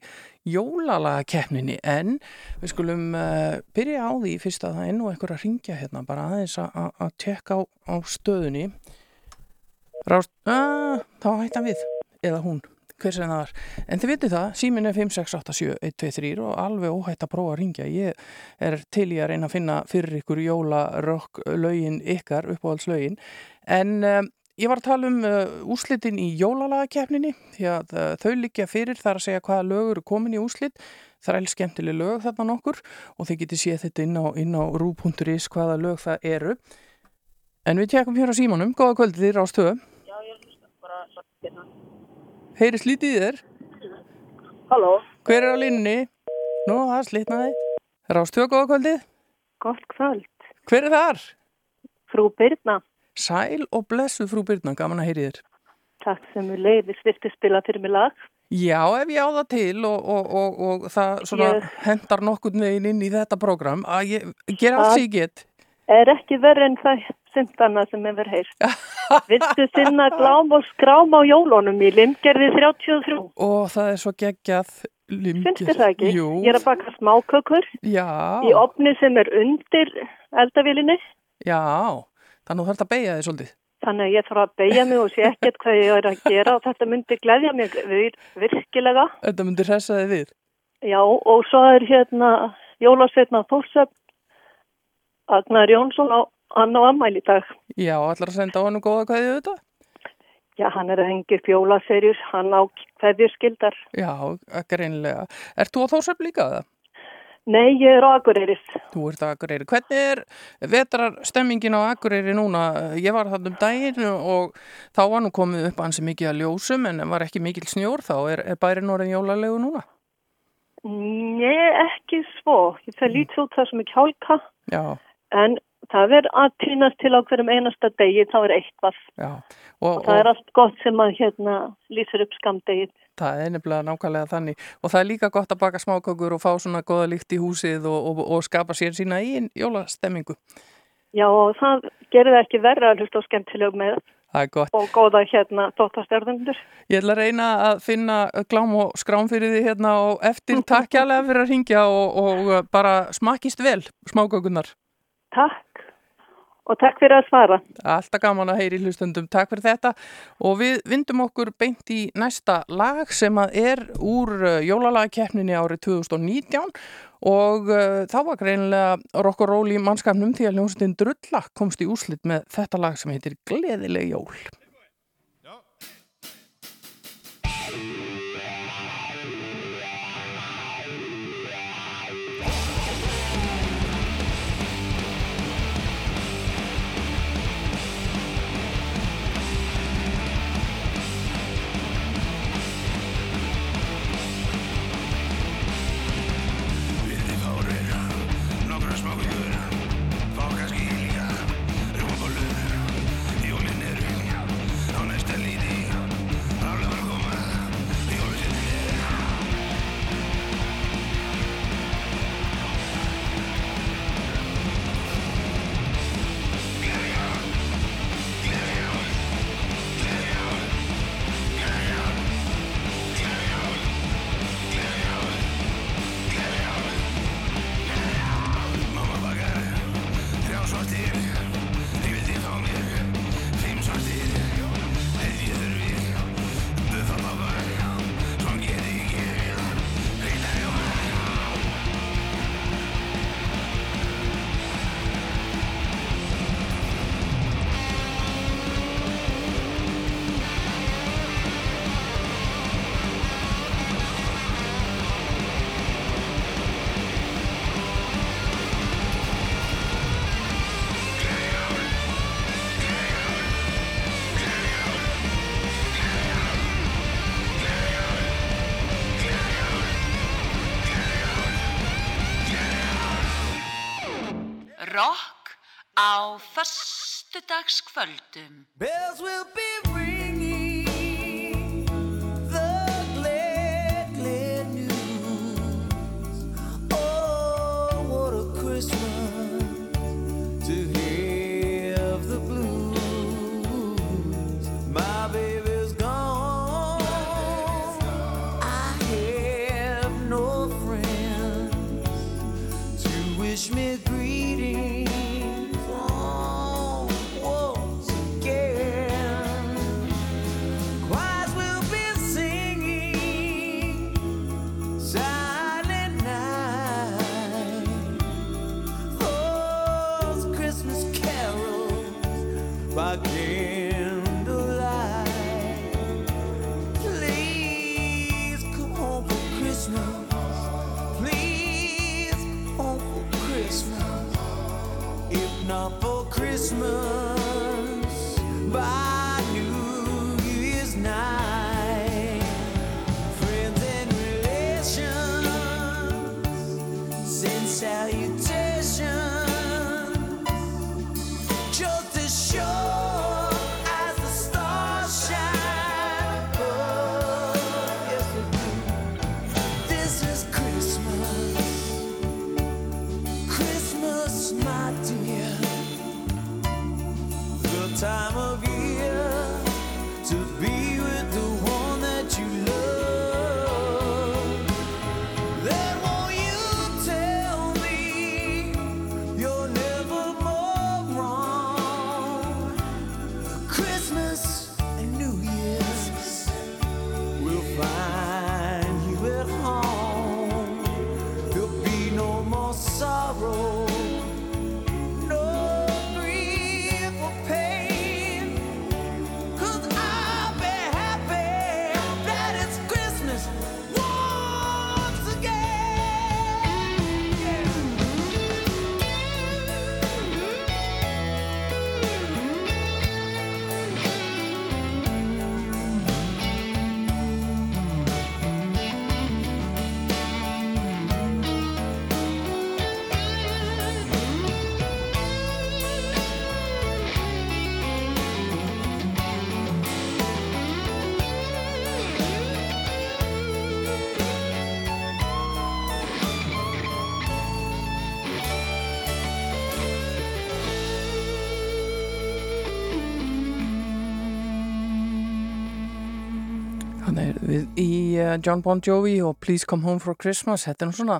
jólalagakeppninni. En við skulum uh, byrja á því fyrst að það er nú einhver að ringja hérna bara aðeins að- að að tekka á, á stöðunni. Rást, uh, þá hættan við eða hún, hver sem það var. En þið vitið það, símin er 5687123 og alveg óhætt að prófa að ringja ég er til í að reyna að finna fyrir ykkur jólarokk lögin ykkar, uppáhaldslögin. En um, ég var að tala um uh, úslitin í jólalagakeppninni því að uh, þau liggja fyrir þar að segja hvaða lög eru komin í úslit það er alveg skemmtileg lög þarna nokkur og þið getið séð þetta inn á, á rú.is hvaða lög það eru en við tjekum hér á símanum, góða kvöldið þér á stöðu Já, ég hlusta bara Heyri slítið þér? Halló, Hver er á línunni? Nú, það slítnaði. Rástvö, góða kvöldið. gott kvöld. Hver er þar? Frú Birna, Sæl og blessu frú Byrna, gaman að heyri þér. takk sem við leiðis viltu spila fyrir mig lag. Já, ef ég á það til og, og, og, og það svona Ég- hendar nokkurn veginn inn í þetta program að ég ger allt sem ég get. Er ekki verið en það syndana sem hefur heyrt. Viltu sinna glám og skrám á jólunum í Limgerði 33? Og það er svo geggjað limgir. Finnst þér það ekki? Jú, Ég er að baka smákökur já, í opni sem er undir eldavílinni. já, þannig að þú þarf að beigja þig svolítið. Þannig að ég þarf að beigja mig og sé ekkert hvað ég er að gera og þetta myndi gleðja mig vir, virkilega. Þetta myndir hressa þig við. Já, og svo er hérna Jólasveitna Þórsöp, Agnar Jónsson á hann á ammæli í dag. Já, allar að senda honum góða kveðið þetta? Já, hann er að hengja upp jólaserjur, hann á hverjur skildar. Já, greinlega. Ert þú á Þórsöp líka það? Nei, ég er á Akureyris. Þú ert á Akureyri. Hvernig er vetrar stemmingin á Akureyri núna? Ég var þarna um daginn og þá var nú komið upp ansi mikið að ljósum en var ekki mikil snjór þá. Er, er bærin orðin jólalegu núna? Nei, ekki svo. Ég fer lítið út það sem er kjálka, Já, en það er að týnast til á hverjum einasta degi, þá er eitthvað. já. Og, Og, það er og allt gott sem að hérna lýsir upp skamdegið. Það er nefnilega nákvæmlega þannig. Og það er líka gott að baka smákökur og fá svona goða líkt í húsið og, og, og skapa sér sína í jólastemmingu. Já, og það gerir það ekki verra að hlusta á skemmtileg með og góða hérna þóttastjörðundur. Ég ætla að reyna að finna glám og skrám fyrir því hérna og eftir takkjalega fyrir að ringja og, og bara smakist vel smákökunar. Takk og takk fyrir að svara. Alltaf gaman að heyri hlustundum. Takk fyrir þetta og við vindum okkur beint í næsta lag sem að er úr uh, jólalagkeppninni árið 2019 og uh, þá var greinilega rock og roll í mannskapnum því að hljómsveitin Drulla komst í úslit með þetta lag sem heitir Gleðileg jól. Á föstudagskvöldum. Bells will be ringing Christmas, my dear. The time of year John Bon Jovi og Please Come Home for Christmas. Þetta er nú svona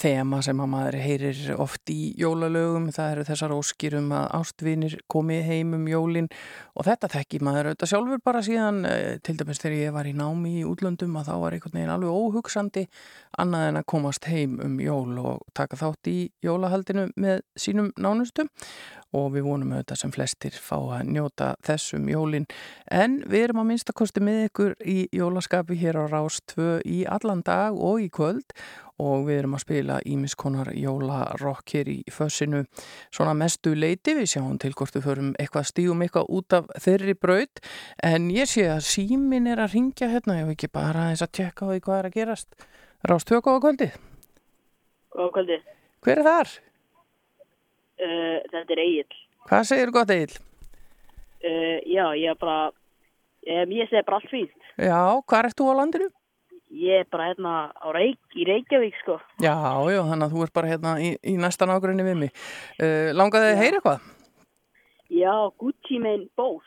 þema sem að maður heyrir oft í jólalögum. Það eru þessar óskir um að ástvinir komi heim um jólin og þetta þekki maður auðvitað sjálfur bara síðan uh, til dæmis þegar ég var í námi í útlöndum að þá var einhvern veginn alveg óhugsandi annað en að komast heim um jól og taka þátt í jólahaldinu með sínum nánustum og við vonum auðvitað sem flestir fá að njóta þessum jólin en við erum að minnstakosti með ykkur í jólaskapi hér á Rás 2 í allan dag og í kvöld og við erum að spila ímiskonar jólarokk hér í fössinu svona mestu leiti, við sjáum til hvort við förum eitthvað stígum eitthvað út af þeirri braut en ég sé að símin er að ringja hérna, ég hef ekki bara aðeins að tjekka á því hvað er að gerast Rás 2 góða kvöldi Góða kvöldi. Hver er þar? Uh, þetta er Egil. Hvað segir gott Egil? Uh, já, ég er bara, um, ég segi bara allt fínt. Já, hvað ert þú á landinu? Ég er bara hérna Reykj, í Reykjavík, sko. Já, já, þannig að þú ert bara hérna í, í næsta nágrunni við mig. Uh, langaði að heyra eitthvað? Já, Gucci mein bóð.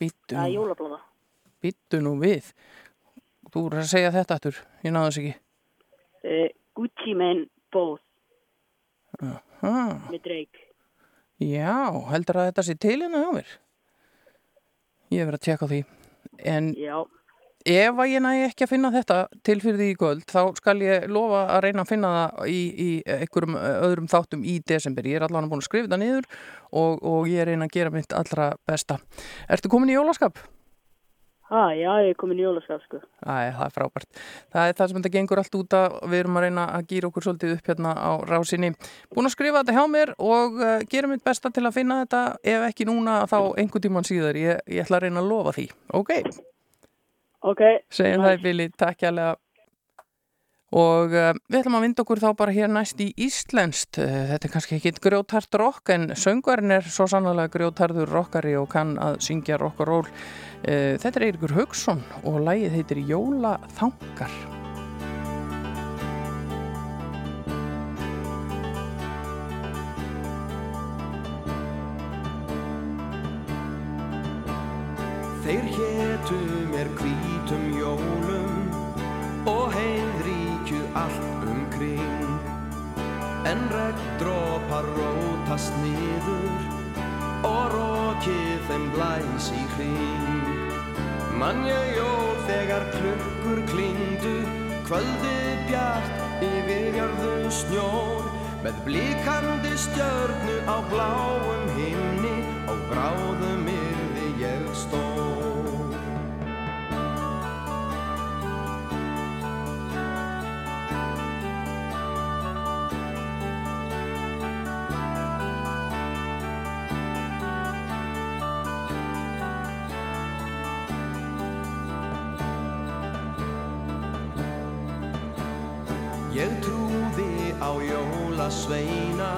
Býttu Það er nú, jólablóða. býttu nú við. Þú er að segja þetta aftur, ég náðu þess ekki. Uh, Gucci mein bóð Ah, með Drake. já, heldur að þetta sé til hérna hjá mér? Ég hef verið að tjekka því. En Já. Ef að ég næ ekki að finna þetta til fyrir því í kvöld, þá skal ég lofa að reyna að finna það í, í einhverjum öðrum þáttum í desember. Ég er allan búin að skrifa það niður og, og ég er reyna að gera mitt allra besta. Ertu komin í jólaskap? Ha, já, ég er komin í jólaskap, sko. Æ, það er frábært. Það er það sem þetta gengur allt út að við erum að reyna að gýra okkur svolítið upp hérna á rásinni. Búin að skrifa þetta hjá mér og gera mitt besta til að finna þetta. Ef ekki núna þá einhvern Ok? Segjum það í bili. Takk hjálpa. Og uh, við ætlum að vinda okkur þá bara hér næst í Íslenskt. Uh, þetta er kannski ekki grjótart rock en söngvarinn er svo sannlega grjótarður rockari og kann að syngja rock og ról. Uh, þetta er Eirikur Haugsson og lagið heitir Jóla Þangar. Þeir hétu mér hvítum jólum og heiðríkju allt umkring. En regndrópar rótast niður og rókið þeim blæs í hring. Mann ég jól þegar klukkur klingdu kvöldið bjart yfir jörðu snjór. Með blíkandi stjörnu á bláum himni og bráðum Ég trúði á jólasveina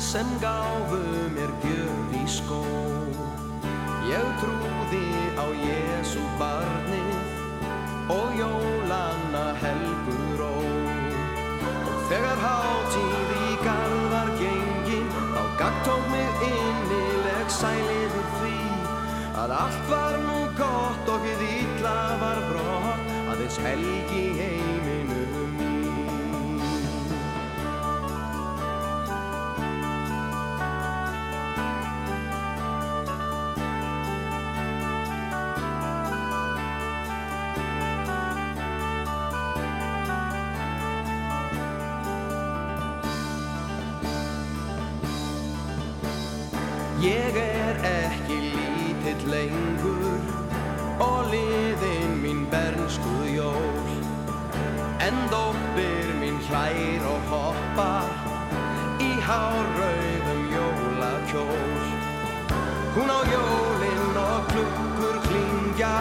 sem gáfu mér gjöf í skó. Ég trúði á Jésu barnið og jólana helgur ó. Og þegar hátíð í garð var gengin, þá gagtók mig innileg sæliður því að allt var nú gott og við illa var brott, aðeins helgi heiminum og liðin mín bernskuð jól. En dóttir mín hlær og hoppar í hárauðum jólakjól. Hún á jólinn og klukkur klingja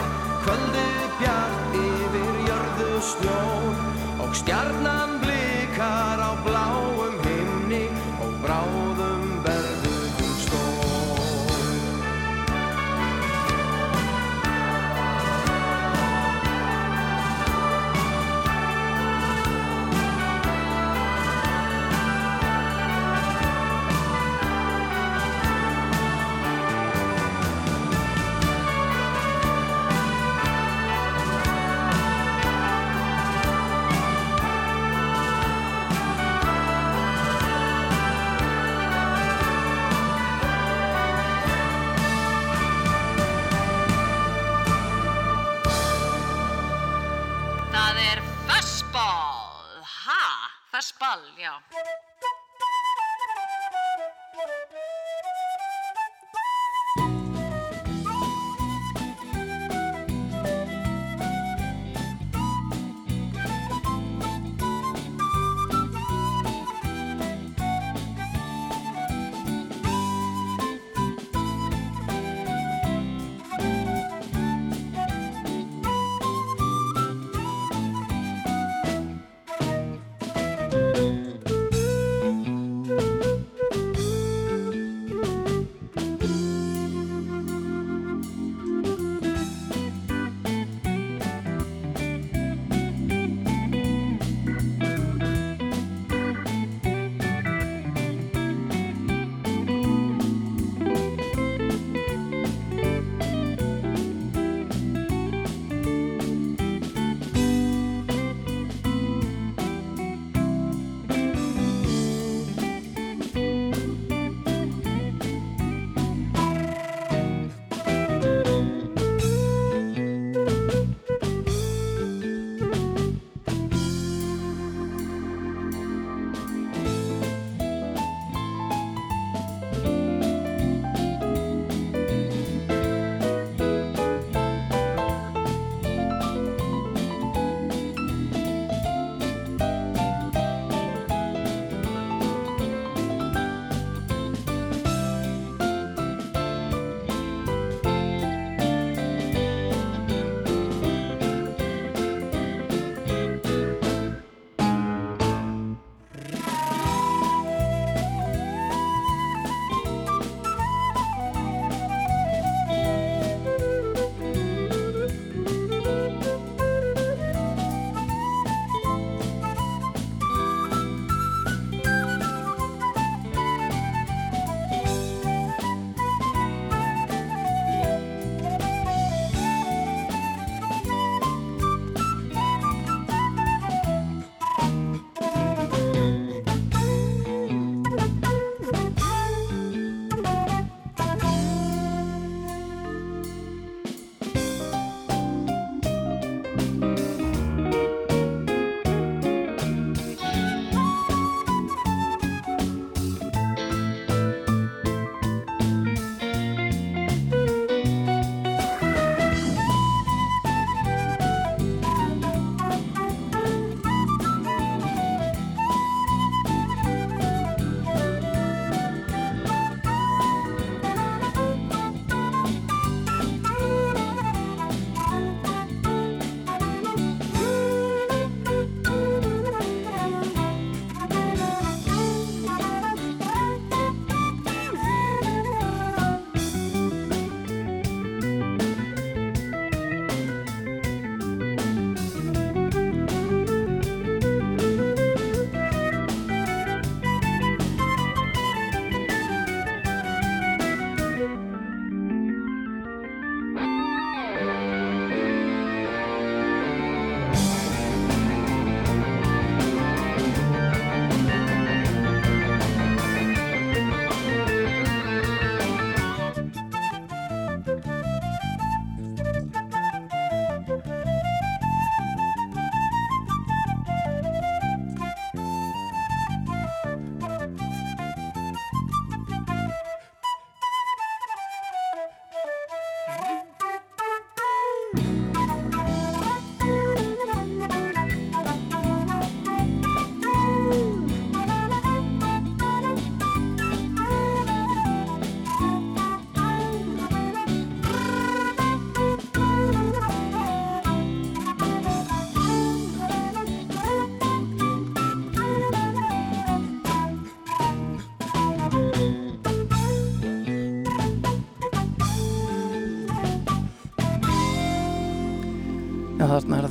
Kvöldið bjart yfir jörðu snjól Og stjarnan blikar á bláum himni Og bráðum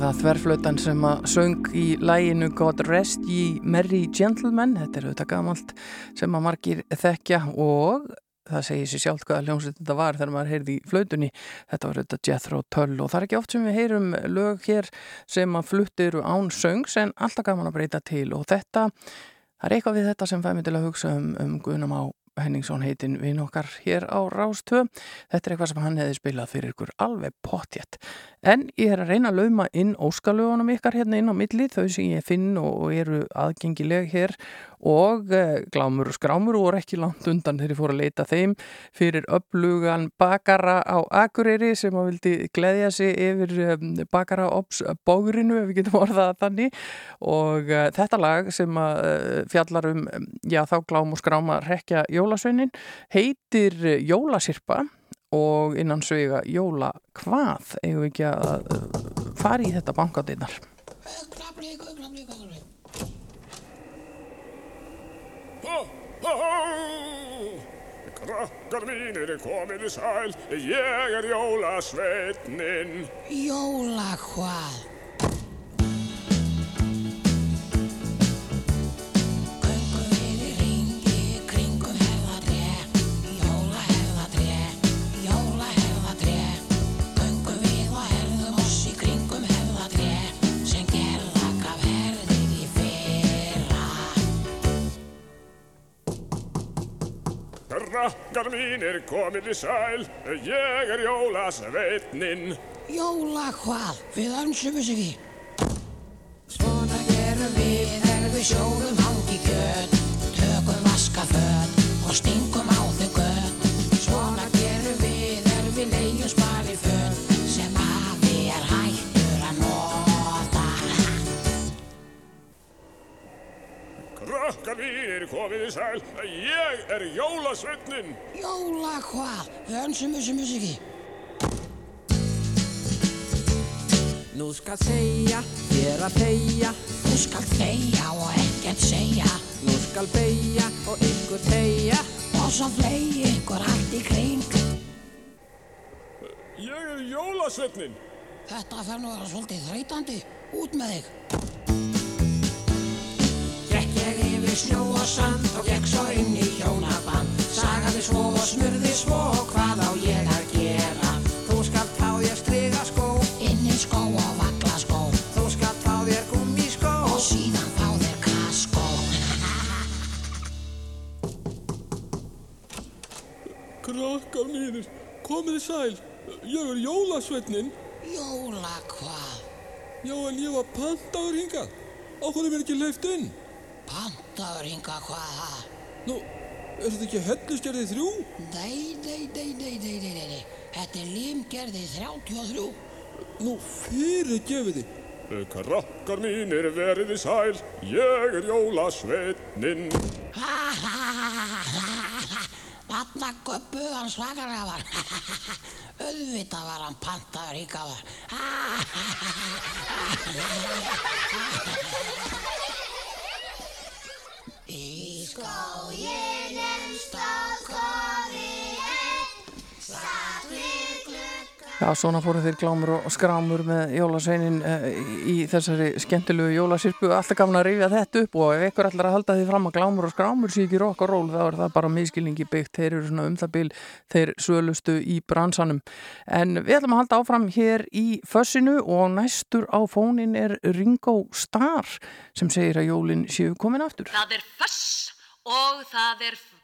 það þverflötan sem að söng í læginu God Rest Ye Merry Gentlemen, þetta er auðvitað gamalt sem að margir þekkja og það segir sér sjálf hvaða hljómsveit þetta var þegar maður heyrði í flautunni, þetta var auðvitað Jethro Tull og það er ekki oft sem við heyrum lög hér sem að fluttir án söngs en alltaf gaman að breyta til og þetta, það er eitthvað við þetta sem fæmi til að hugsa um, um Guðnum á Henningsson heitin við okkar hér á Rástvö. Þetta er eitthvað sem hann hefði spilað fyrir ykkur alveg pottjætt. En ég er að reyna að lauma inn óskalögunum ykkar hérna inn á milli, þau sem ég finn og eru aðgengileg hér. Og eh, glámur og skrámur og voru ekki langt undan þegar ég fór að leita þeim fyrir upplugan bakara á Akureyri sem að vildi gleðja sig yfir um, bakara ops bógrinu ef við getum orðað þannig. Og uh, þetta lag sem fjallar um, já þá glám og skráma rekja jólasveinin heitir Jólasirpa og innan svega Jóla hvað eigum við ekki að uh, fara í þetta bankadinnar Krakkar mínir komið sæl, ég er jólasveitnin. Jóla hvað? Krakkar mínir komið sæl, ég er jólasveitnin. Jóla hvað? Við önsum þess ekki. Svona gerum við þegar við sjóðum hangi kjöt, tökum vaskaföt og stingum á þau Krakkar mínir komið sæl, ég er jólasveitnin. Jóla hvað? Við önsum þess ekki. Nú skal segja, þér að þegja Þú skal þegja og ekkert segja Nú skal beigja og ykkur tegja og svo flegi ykkur allt í kring. Ég er jólasveitnin. Þetta fer nú að vera svolítið þreytandi. Út með þig. Yfir snjó og sand og gekk svo inn í hjónaband. Sagaði svo og smurði svo og hvað á ég að gera? Þú skal fá þér striga skó Inni skó og vakla skó Þú skal fá þér gummi skó og síðan fá þér kaskó. Krakkar mínir komið sæl, ég er jólasveitnin. Jóla hvað? Já, en ég var pantaður hingað. Á hverju verð ekki leift inn? Pantaður hinga hvað það? Nú, er þetta ekki hellusgerði þrjú? Nei, nei, nei, nei, nei, nei, nei, nei. Þetta er limgerði 33. Nú, fyrir gefið þið. Krakkar mínir veriði sæl, ég er jólasveitnin. Þarna göppuð hann svakalega var. Auðvitað var hann pantaður hingað var. Í skóginum stóð kofi einn, satt við glugga. Já, svona fóru þeir glámur og skrámur með jólasveinin uh, í þessari skemmtilegu jólasirpu. Alltaf gafna að rifja þetta upp og ef ykkur ætlar að halda því fram að glámur og skrámur rock og roll þá er það bara miskilningi byggt. Þeir eru svona um það bil þeir sölustu í bransanum. En við ætlum að halda áfram hér í fössinu og næstur á fónin er Ringo Starr sem segir að jólinn séu komin aftur. Það er föss og það er spells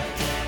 Yeah.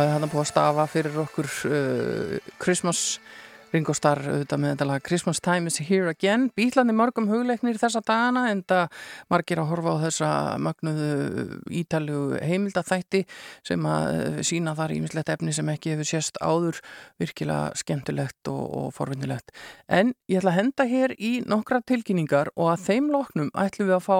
Er hann búið að stafa fyrir okkur uh, Christmas Ringo Starr auðvitað með þetta lag Christmas time is here again Bílandi mörgum hugleiknir þessa dagana en það margir að horfa á þessa magnuðu ítalju heimildaþætti sem að sína þar ímislegt efni sem ekki hefur sést áður virkilega skemmtilegt og, og forvinnilegt. En ég ætla að henda hér í nokkra tilkynningar og að þeim loknum ætlum við að fá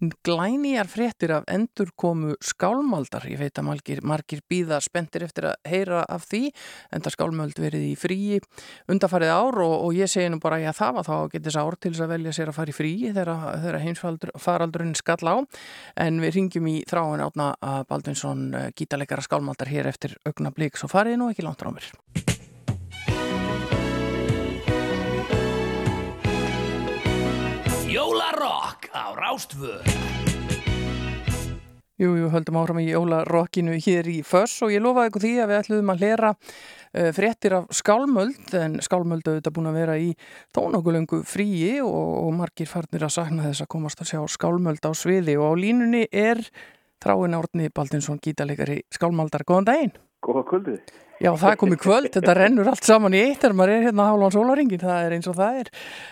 glænýjar fréttir af endurkomu skálmaldar. Ég veit að margir, margir býða spendir eftir að heyra af því en það skálmöld verið í fríi undarfarið ár og, og ég segi nú bara að það var þá að geta þess ár til þess að velja sér að fara í fríi þegar, heimsfaraldurinn skall á. En við ringjum í þráin átna að Baldvinsson gítalegara skálmaldar hér eftir augna blík svo farið nú ekki langt á Jólarokk á Rástfö Jú, jú, höldum áfram í jólarokkinu hér í Föss og ég lofaði ykkur því að við ætluðum að hlera uh, fréttir af skálmöld en skálmöld auðvitað búin að vera í tónokkulöngu fríi og, og margir farnir að sakna þess að komast að sjá skálmöld á sviði og á línunni er Þráin Árni Baldinsson, gítalegari skálmaldar. Góðan daginn! Góða kvöldið. Já, það er komið kvöld, þetta rennur allt saman í eitt þegar maður er hérna á hálfan sólaringin, það er eins og það er.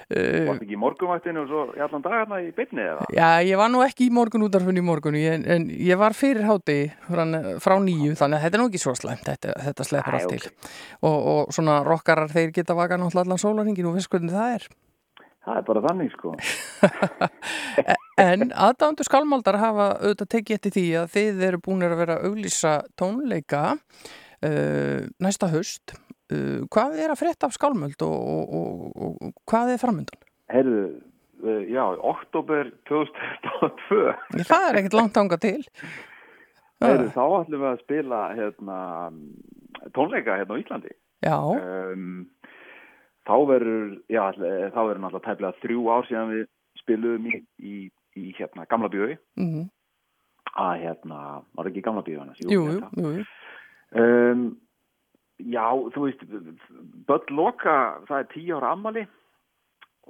Uh, Varst ekki í morgunvættinu og svo í allan dagana í beinni eða? Já, ég var nú ekki í morgun útarfunni í morgun, en, en ég var fyrir háti frá, frá nýju, þannig að þetta er nú ekki svo slæmt, þetta, þetta sleppur Æ, allt til. Og, og svona rockarar, þeir geta vaka náttúrulega allan sólaringin og veist hvernig það er. Það er bara þannig sko. En aðdándu skálmaldar hafa auðvitað tekið eftir því að þið eru búin að vera auglýsa tónleika uh, næsta haust. Uh, hvað er að frétta af skálmöld og, og, og, og hvað er framöndan? Heyrðu, uh, já, oktober 2022. Ég, það er ekkert langt ánga til. Heyrðu, þá ætlum við að spila hérna, tónleika hérna á Íslandi. Já. Um, þá verður, já, þá verður náttúrulega tæplega þrjú ár síðan við spiluðum í, í, í hérna gamla bíói. Mm Að hérna, var ekki gamla bíói annars? Jú, jú, hérna. jú, jú. Um, já, þú veist, Böll Loka, það er tíu ára ammali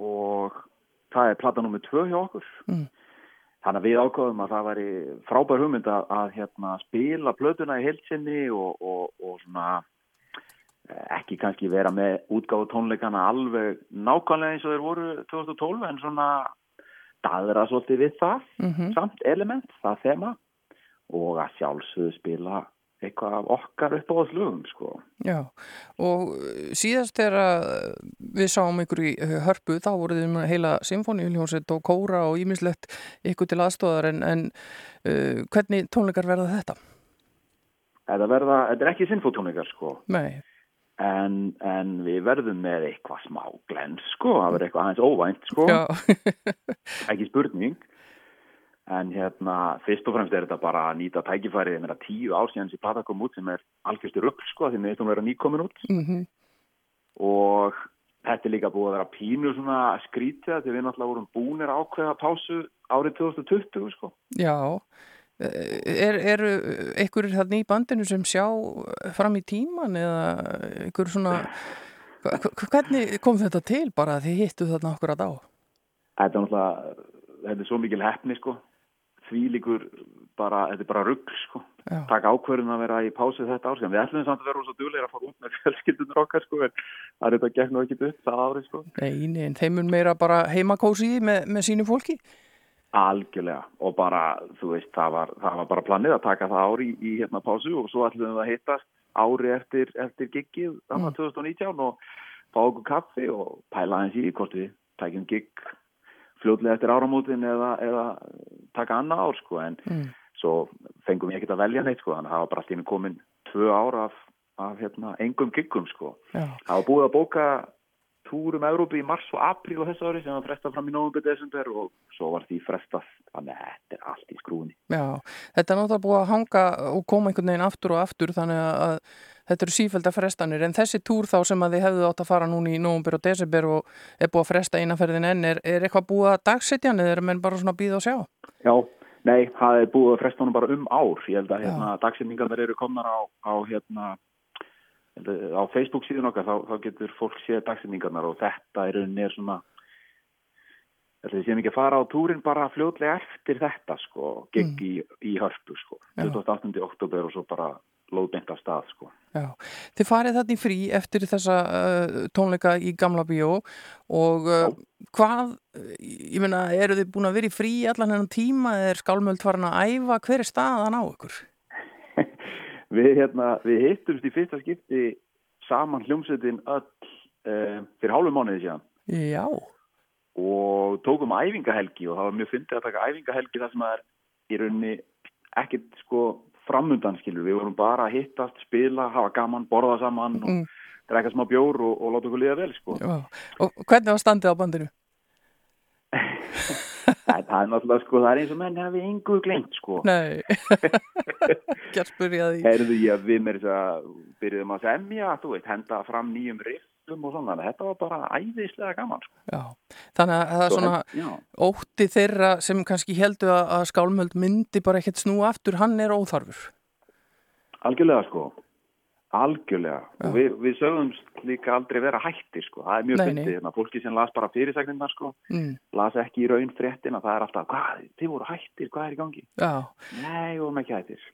og það er plata nummið tvö hjá okkur. Mm. Þannig að við ákváðum að það væri frábær hugmynd að, að hérna, spila plötuna í heilsinni og, og, og svona eh, ekki kannski vera með útgáðu tónleikana alveg nákvæmlega eins og þeir voru 2012 en svona daðra svolítið við það Mhm. samt element, það þema og að sjálfsögðu spila eitthvað af okkar upp á slugum sko. Já, og uh, síðast þegar uh, við sáum ykkur í uh, hörpu þá voruð þið með heila symfóniuljónsett og kóra og ímislegt ykkur til aðstóðar en, en uh, hvernig tónleikar verða þetta? Þetta, verða, þetta er ekki sinfótónikar sko Nei, en, en við verðum með eitthvað smá glens sko, það verður eitthvað aðeins óvænt sko Já. ekki spurning en hérna, fyrst og fremst er þetta bara að nýta tækifærið, mér að tíu ár síðan sem plata kom út sem er algjörstu rugg sko, því mér veist hún vera nýkomin út mm og þetta er líka búið að vera pínu svona skrítið því við náttúrulega vorum búnir að ákveða pásu árið 2020 sko. já, er, eru ykkur þarna í bandinu sem sjá fram í tíman eða ykkur svona, hvernig kom þetta til bara að þið hittu þarna okkur að á? Þetta er náttúrulega þetta er svo mikil hefni sko því líkur bara, þetta er bara rugg sko taka ákvörðun að vera í pásu þetta ár við ætlum samt að vera svo duglegir að fara út með fjölskyldunur okkar sko en það er þetta gekk nú ekki upp það ári sko Nei, nei, en þeim mun meira bara heimakósi með, með sínu fólki. algjörlega og bara, þú veist, það var, það var bara planið að taka það ári í, í hérna pásu og svo ætlum við að hittast ári eftir, eftir giggið Mm. 2019 og fá okkur kaffi og pæla hans í hvort við tækjum gigg fljótlega eftir áramótin eða, eða taka annað ár sko en Mm. svo fengum við ekkert að velja neitt sko þannig að það var bara allir komin tvö ár af, af hérna, engum giggum sko Já. það var búið að bóka túrum Európi í mars og apríl á þessu ári sem var frestað fram í november, desember og svo var því frestað. Að þetta er allt í skrúni Já, þetta er náttúrulega búið að hanga og koma einhvern veginn aftur og aftur þannig að þetta eru sífælda frestanir. En þessi túr þá sem að þið hefðu átt að fara núna í nóvumber og desember og er búið að fresta einaferðin enn er, er eitthvað búið að dagsetja er menn bara svona að býða og sjá? Já, nei, það er búið að fresta honum bara um ár. Ég held að hérna, dagsetningarnir eru komnar á, á hérna á Facebook síðan okkar þá, þá getur fólk séð dagsetningarnar og þetta er rauninni er svona Þetta við séum ekki að fara á túrin bara fljótlega eftir þetta sko, gegg í, í hörpu sko, Já. 28. oktober og svo bara lóðbeint af stað sko. Já, þið farið þarna í frí eftir þessa uh, tónleika í Gamla Bíó og uh, hvað, ég meina, eru þið búin að vera í frí allan hennan tíma eða er skálmöld farin að æfa, hver er staðan á ykkur? Við, hérna, við hittumst í fyrsta skipti saman hljómsveitin öll uh, fyrir hálfu mánuði síðan Já, og tókum æfingahelgi og það var mjög fyndið að taka æfingahelgi þar sem það er í rauninni ekkert sko framundan skilur, við vorum bara að hittast, spila, hafa gaman, borða saman og Mm. drekka smá bjór og, og láta okkur liða vel sko. já. Og hvernig var standið á bandinu? það, er náttúrulega sko, það er eins og menn hafi yngu glengt sko. Nei, ekki að spyrja því. Herðu ég að við með þess að byrjuðum að semja, þú veist, henda fram nýjum riffum og svona, að þetta var bara æðislega gaman sko. Já, þannig að það er Svo svona já. ótti þeirra sem kannski heldu að, að skálmöld myndi bara ekkert snúa aftur, hann er óþarfur. Algjörlega sko, algjörlega og við, við sögumst líka aldrei vera hættir sko, það er mjög nei. hérna, fólki sem las bara fyrirsagnirnar sko, Mm. las ekki í raun fréttina, það er alltaf, hvað, þið voru hættir, hvað er í gangi? Já, Nei, vorum ekki hættir.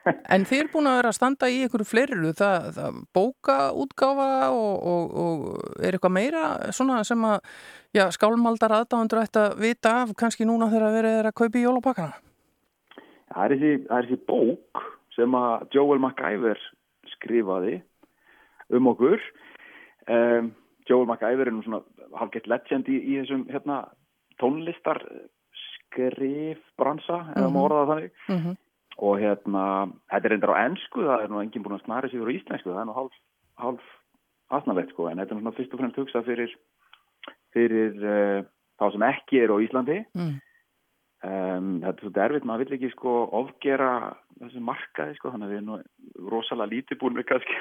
en þið er búin að vera að standa í einhverju fleiriru, það, það bóka útgáfa og, og, og er eitthvað meira svona sem að já, skálmaldar aðdáðandur ætti að vita af kannski núna þegar verið er að kaupa í jólapakkana. Það er þessi bók sem að Joel MacGyver skrifaði um okkur. Um, Joel MacGyver er nú svona halgett legend í, í þessum hérna, tónlistar skrifbransa, eða Mhm. má orða það þannig. Mm -hmm. Og hérna, þetta er reyndar á ennsku, það er nú enginn búin að snara sig úr íslensku, það er nú hálf, hálf aðsnalegt sko, en þetta er nú svona fyrst og fremst hugsað fyrir, fyrir uh, þá sem ekki er á Íslandi. Mm. Um, þetta er svo derfitt, maður vill ekki sko ofgera þessu markaði sko, þannig að við erum nú rosalega lítið búin við kannski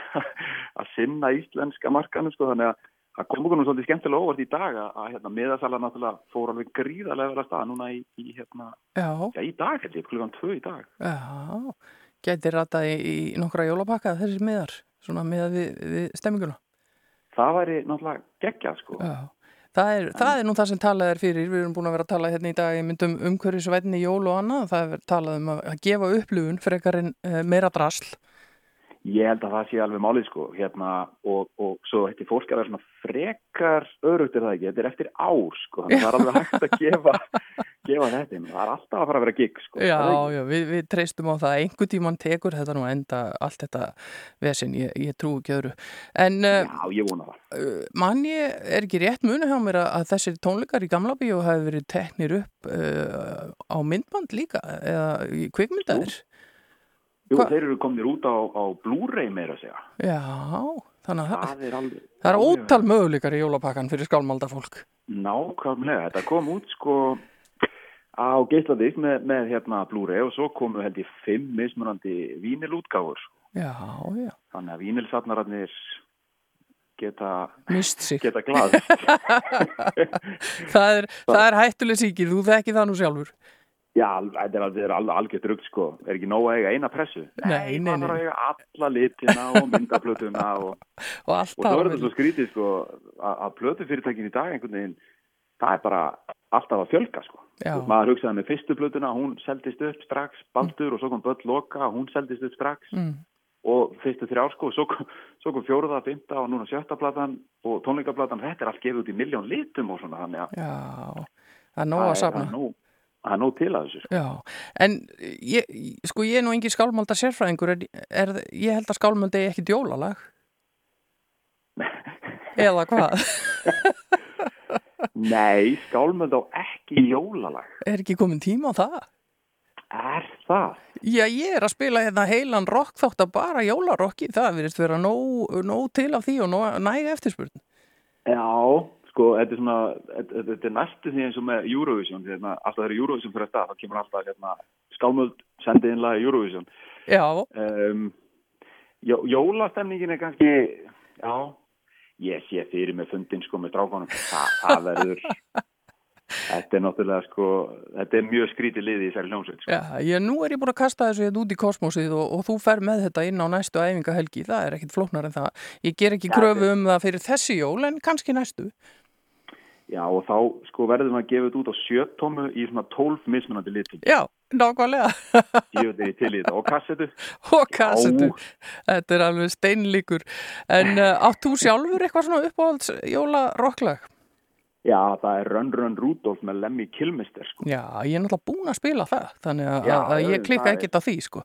að sinna íslenska markanum sko, þannig að það kom okkur nú svolítið skemmtilega óvart í dag að, hérna, miðasala náttúrulega fór alveg gríðarlega vel að stað núna í, í hérna, Já, já í dag ég, klukkan tvö í dag. já, gæti ratað í, í nokkra jólapakka þessir miðar, svona miðað við, við stemminguna. Það væri náttúrulega geggjað sko. Já, það er, það er nú það sem talað er fyrir, við erum búin að vera að tala hérna í dag í myndum umhverfisvætni jól og annað, það er talað um að gefa upplifun frekar en uh, meira drasl. Ég held að það sé alveg málið sko, hérna, og, og svo þetta fólk að vera svona frekar örugt er það ekki, þetta er eftir ár sko, þannig að það er alveg hægt að gefa, gefa þetta það er alltaf að fara að vera gig sko. Já, Er já, við, við treystum á það að einhver tíman tekur þetta nú enda allt þetta vesin, ég, ég trú ekki öðru. En uh, Já, ég vona það. uh, mann ég er ekki rétt muni hjá mér að, þessir tónleikar í gamla bíó hafi verið teknir upp uh, á myndband líka eða kvikmyndaðir. Jú, Hva- þeir eru komnir út á, á Blu-ray meira að segja. Já, þannig að það, Það er alveg... það er ótal möguleikar í jólapakkan fyrir skálmalda fólk. Nákvæmlega, þetta kom út sko á geisladisk með, með hérna Blu-ray og svo komu held ég fimm mismunandi vínilútgáfur. Já, já. Þannig að vínilsatnararnir geta, Mist sig. geta glað. það, er, er hættuleg síkir, þú þekki það nú sjálfur. Já, þetta er, er alveg algjört rugg sko. Er ekki nóg að eiga eina pressu? Nei, nei, Það þarf að nei. eiga alla litina og myndaplötuna og, Og allt og svo er þetta svo skrítið sko að, plötufyrirtækin í dag einhvern veginn, það er bara alltaf að fjölga sko. Já. Maður hugsaði með fyrstu plötuna, hún seldist upp strax, Baldur og svo kom Böll Loka, hún seldist upp strax Mm. og fyrstu þrjár sko, svo kom, svo kom fjóruða, fymta og núna sjötta platan og tónleikaplatan, þetta er allt gefið út í miljón litum og svona þannig að Já, það er nóg að safna. Það er nóg- til að þessu. sko. Já, en ég, sko ég er nú engin skálmölda sérfræðingur, er, er, ég held að skálmölda er ekki djólalag. Eða hvað? Nei, skálmöld á ekki jólalag. Er ekki komin tíma á það? Er það? Já, ég er að spila hérna heilan rock þátt að bara jólarokki, það virðist vera nóg, nóg til af því og næga eftirspurn. Já, sko, þetta er svona, þetta, er næstu því eins og með Eurovision, því hérna, alltaf þegar Eurovision fyrir að stað, þá kemur alltaf hérna, skálmöld sendið inn lagi Eurovision. Já. Um, jó, jólastemningin er kannski, já, ég sé fyrir með fundin sko með drákonum, Þa, það verður, þetta er náttúrulega sko, þetta er mjög skrítið liði í þessari hljómsveit. Sko. Já, ég, nú er ég búin að kasta þessu hérna út í kosmosið og, og þú fer með þetta inn á næstu æfingahelgi, það er ekkit flóknar en það. Ég ger ekki Já, kröfu um það fyrir þessi jól en kannski næstu. Já, og þá sko verðum við að gefa þetta út á sjöttómu í svona tólf mismunandi litum. Já, nákvæmlega. Ég veit ekki til í þetta. Og kassetu? og kassetu. Þetta er alveg steinlíkur. En uh, átt þú sjálfur eitthvað svona uppáhalds jólarokklag? Já, það er Run Run Rudolph með Lemmy Kilmister sko. Já, ég er náttúrulega búin að spila það, þannig að, Já, að ég klikka ekkert á því, sko.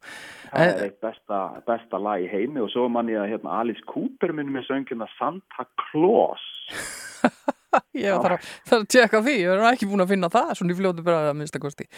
Það er eitt besta, besta lag í heimi og svo man ég að hérna, Alice Cooper minn með söngina Santa Claus. Ég þarf að, tjekka því, ég er nú ekki búin að finna það, svona í fljótu bara að minnsta kosti.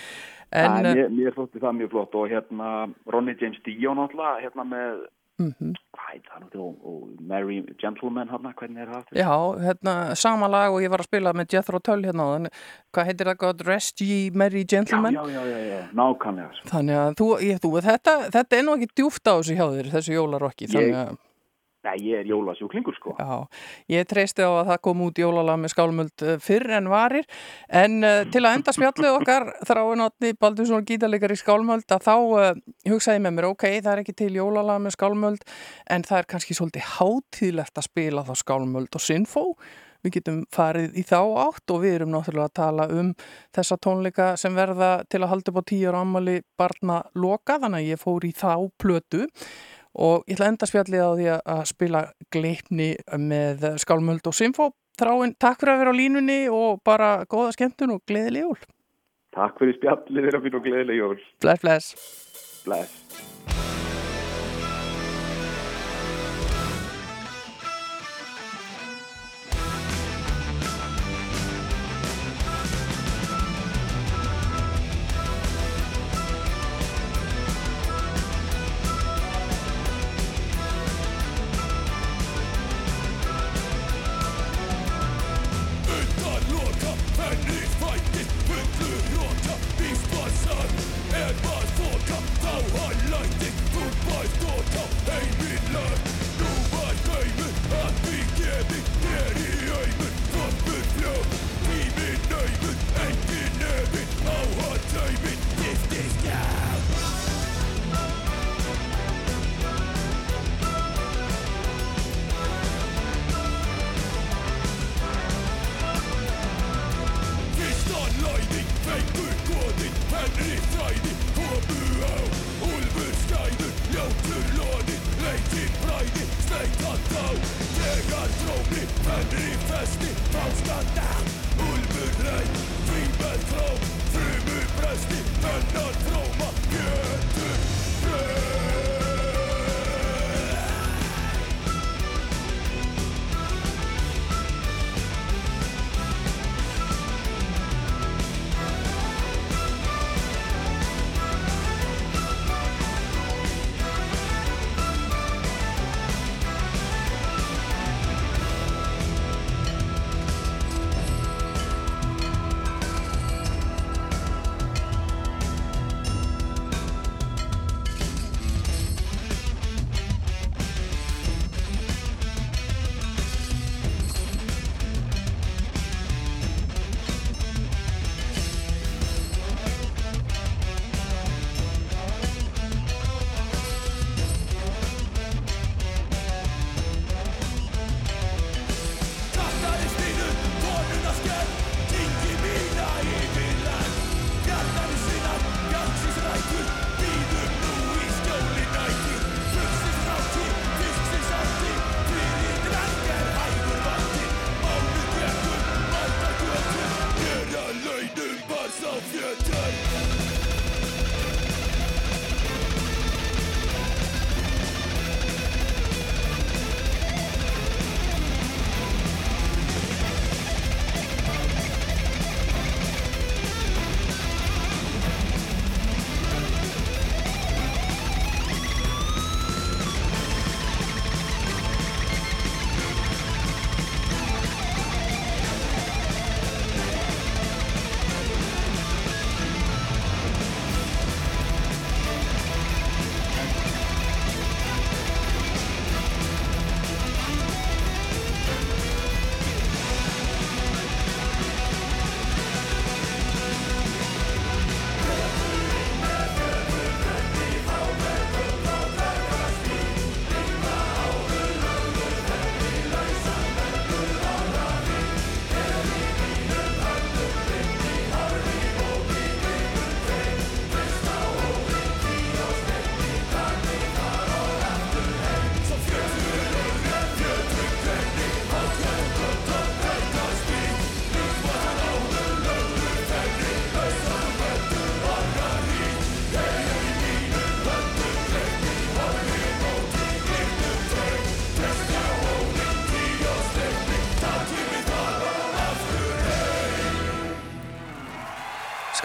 En, En, uh, mér, þótti það mjög flott og hérna Ronny James Dio náttúrulega hérna með, heit það nú og, og Mary Gentleman hérna, hvernig er það? Já, hérna, sama lag og ég var að spila með Jethro Tull hérna áðan. Hvað heitir það gott? Rest Ye Merry Gentlemen? Já, já, já, já, nákvæmlega. Þannig að þú, ég, þú þetta, þetta er nú ekki djúft á þessu hjá þér, þessu jólarokki. Þannig að, Nei, ég er jólasjúklingur sko. já, ég treysti á að það kom út jólalag með skálmöld eh, fyrr en varir. En uh, til að enda spjallið okkar, þráin átni Baldursson gítarleikar í skálmöld, að þá uh, hugsaði ég með mér, ok, það er ekki til jólalag með skálmöld, en það er kannski svolítið hátíðlegt að spila þá skálmöld og sinfó. Við getum farið í þá átt og við erum náttúrulega að tala um þessa tónleika sem verða til að halda upp á tíu ára ammali barna loka, þannig að ég fór í þá plötu og ég ætla að enda spjallið á því að- spila gleipni með skálmöld og sinfó. Þráinn, takk fyrir að vera á línunni og bara góða skemmtun og gleðileg jól. Takk fyrir spjallið þeirra fyrir og gleðileg jól. Bless, bless. Bless.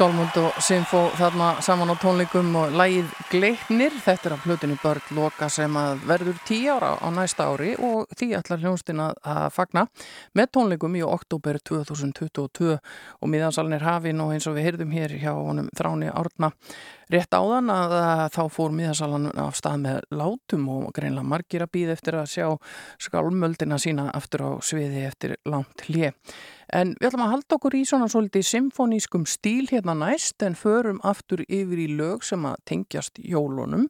Skálmund og Sinfó þarna saman á tónleikum og lægið Gleipnir, þetta er að plötunni börn loka sem að verður tí ára á næsta ári og því ætlar hljónstin að, fagna með tónleikum í oktober 2022 og miðansalinn er hafin og eins og við heyrðum hér hjá honum Þráni Árna rétt áðan að, þá fór miðansalann af stað með látum og greinlega margir að býða eftir að sjá skálmöldina sína aftur á sviði eftir langt hlið. En við ætlum að halda okkur í svona svolítið symfonískum stíl hérna næst en förum aftur yfir í lög sem að tengjast jólunum,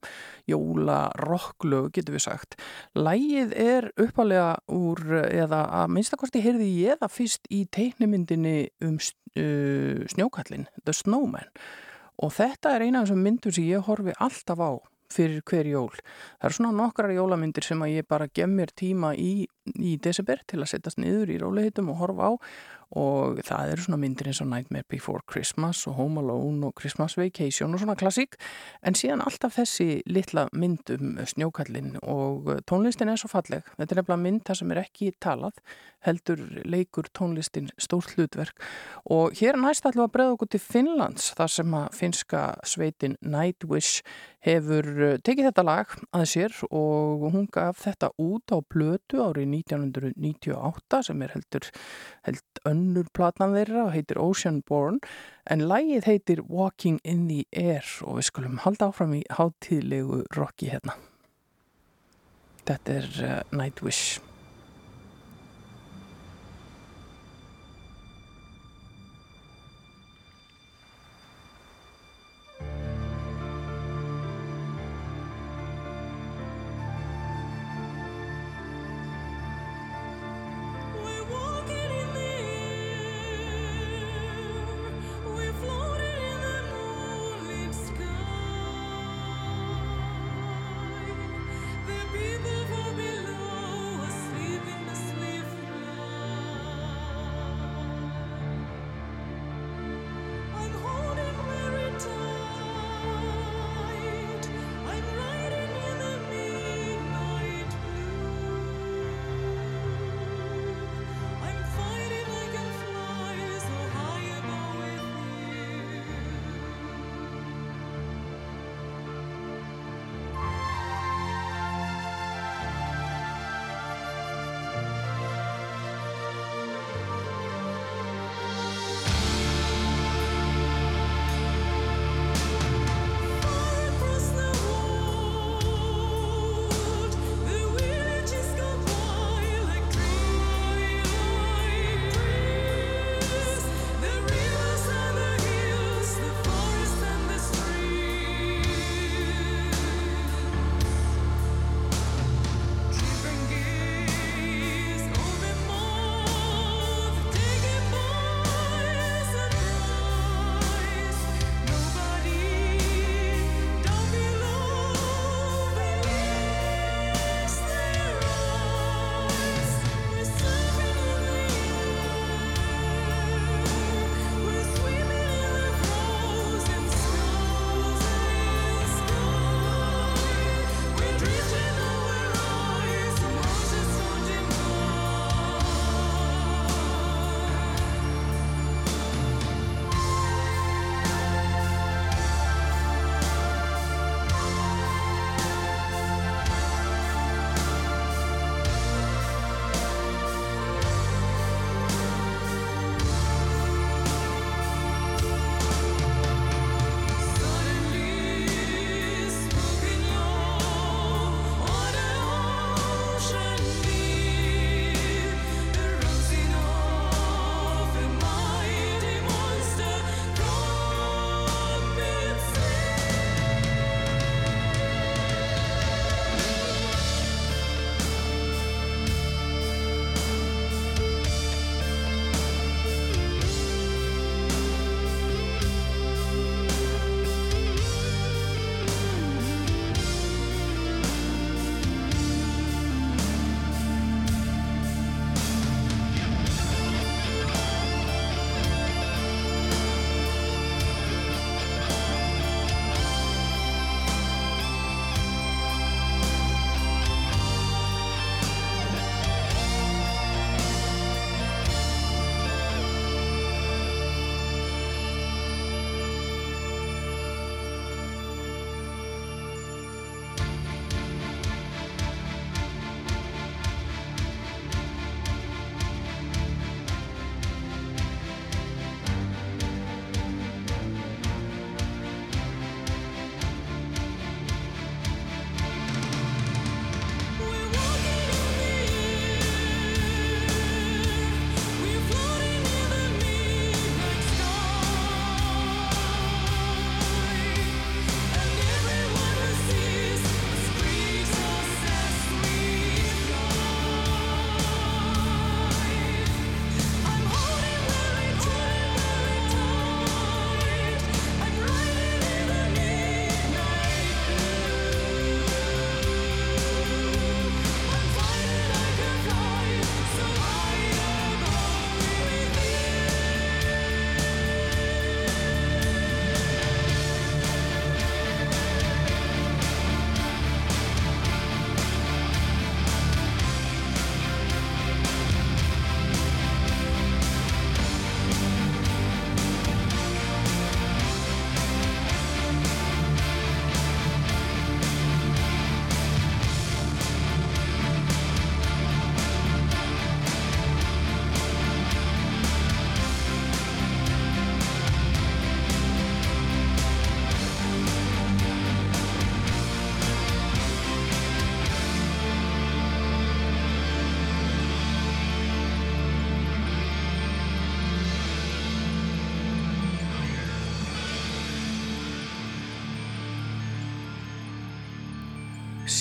jólarokklög getur við sagt. Lægið er uppalega úr, eða að minnstakosti heyrði ég það fyrst í teiknumyndinni um uh, snjókallin, The Snowman og þetta er eina af þessum myndum sem ég horfi alltaf á fyrir hver jól. Það eru svona nokkrar jólamyndir sem að ég bara gef mér tíma í, í desember til að setjast niður í rólehitum og horfa á og það eru svona myndir eins og Nightmare Before Christmas og Home Alone og Christmas Vacation og svona klassík en síðan alltaf þessi litla mynd um snjókallin og tónlistin er svo falleg. Þetta er nefnilega mynd það sem er ekki talað heldur leikur tónlistin stórt hlutverk og hér næst ætlum við að bregða okkur til Finnlands þar sem að finska sveitin Nightwish hefur tekið þetta lag að sér og hún gaf þetta út á blötu árið 1998 sem er heldur held önnur platan þeirra og heitir Ocean Born en lagið heitir Walking in the Air og við skulum halda áfram í hátíðlegu rocki hérna. Þetta er uh, Nightwish.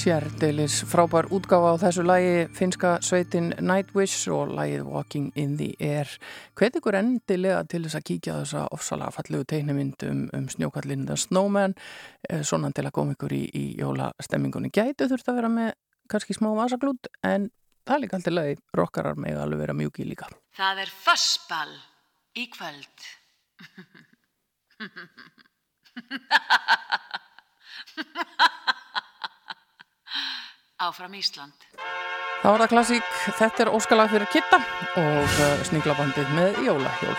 Sérdeilis frábær útgáfa á þessu lægi finska sveitin Nightwish og lægið Walking in the Air. Hvet ykkur endilega til þess að kíkja á þessa ofsalega fallegu teiknumynd um, um snjókallin The Snowman eh, svona til að koma ykkur í, í jólastemmingunni. Gætu þurft að vera með kannski smá vasaglút en það er líka alltaf lagi. Rockarar með alveg vera mjúki líka. Það er fössball í kvöld. Áfram Ísland. Það var það klassík, þetta er óskalag fyrir Kitta og uh, sninglabandið með Jólahjól.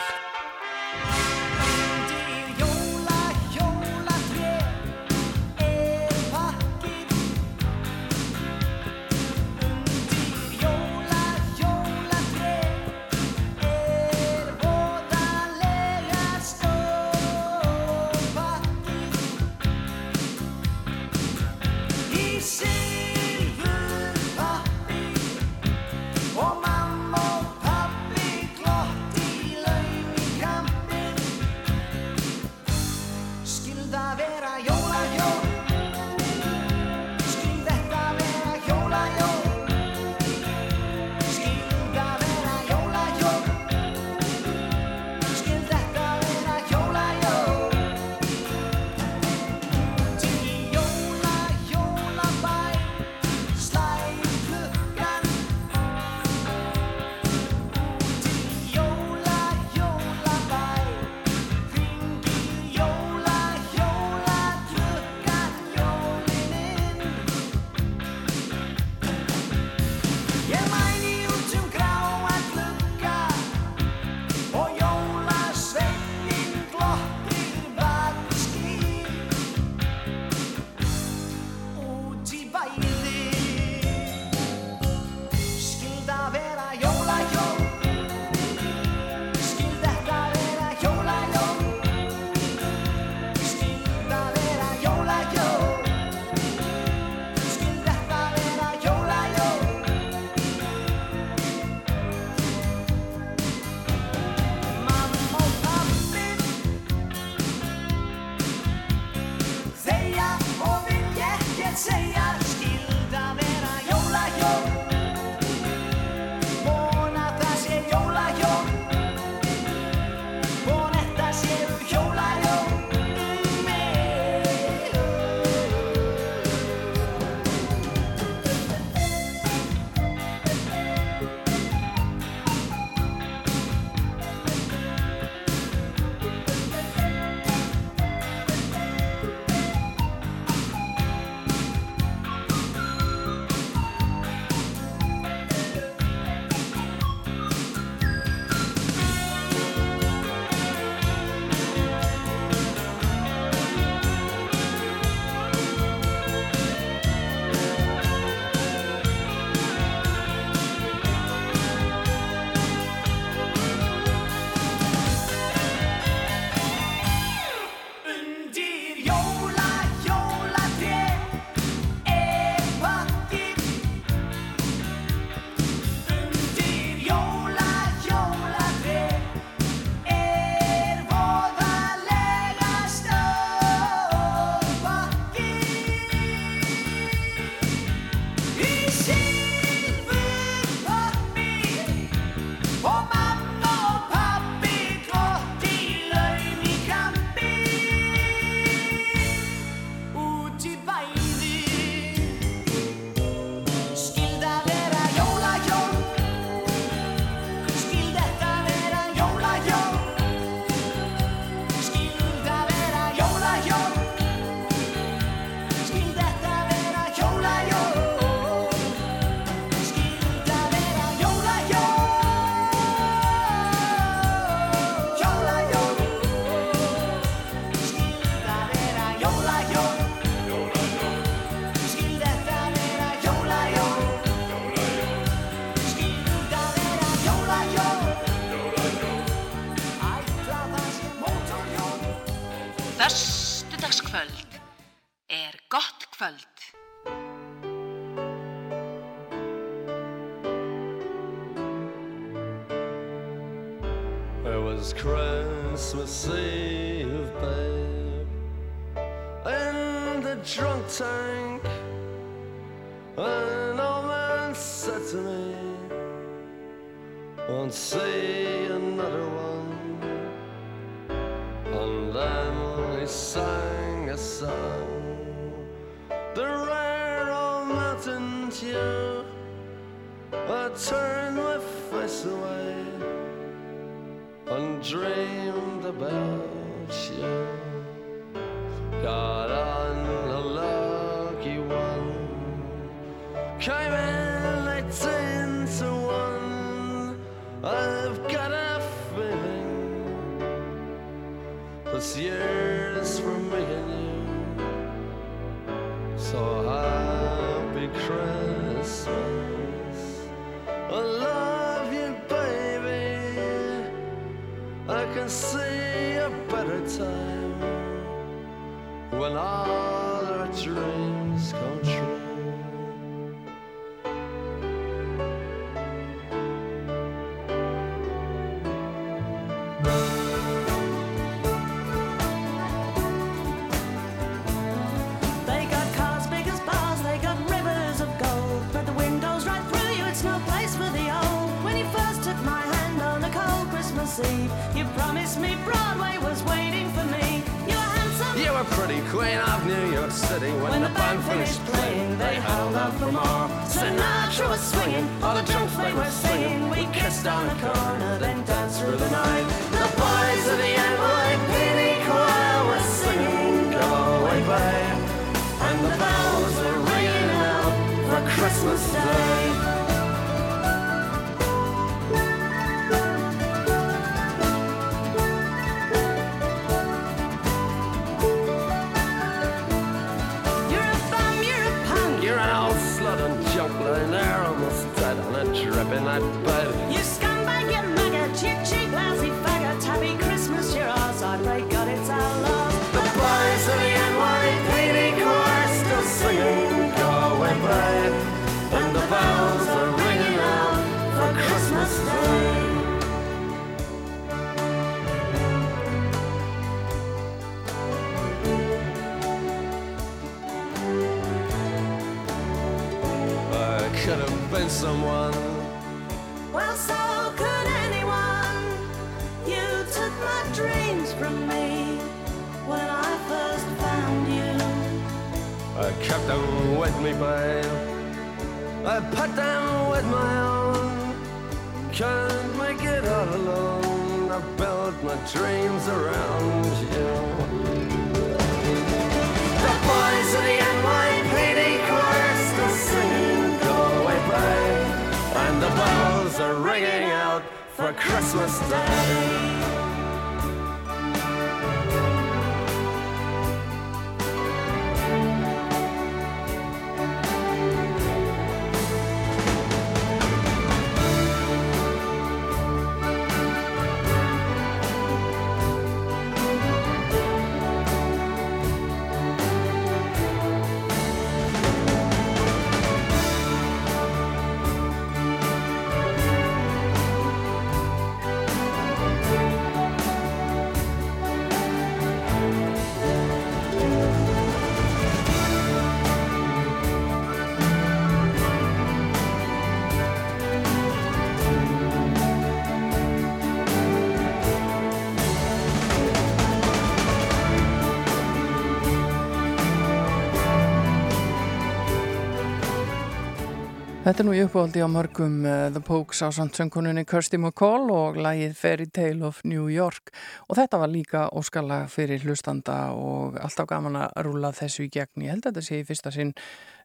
Þetta er nú í uppvaldi á mörgum uh, The Pokes á sandsönguninni Kirsty McCall og lægið Fairy Tale of New York og þetta var líka óskala fyrir hlustanda og alltaf gaman að rúla þessu í gegn. Ég held að þetta sé í fyrsta sinn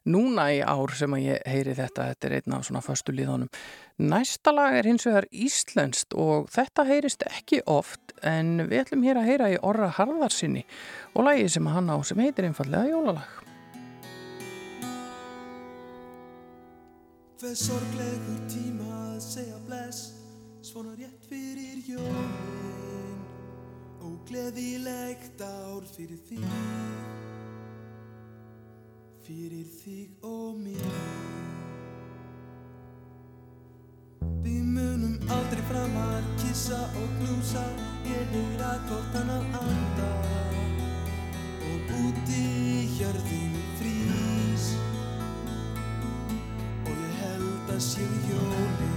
núna í ár sem að ég heyri þetta. Þetta er einn af svona förstu líðunum. Næsta lag er hins vegar Íslenskt og þetta heyrist ekki oft en við ætlum hér að heyra í Orra Harðarsinni og lægið sem hann á sem heitir einfallega Jólalag. Hver sorglegur tíma að segja bless Svona rétt fyrir jólinn Og gleðilegt ár fyrir þig Fyrir þig og mér Við munum aldrei framar Kissa og knúsa Ég heyra kortan að anda. Og úti í hjörðinu nació yo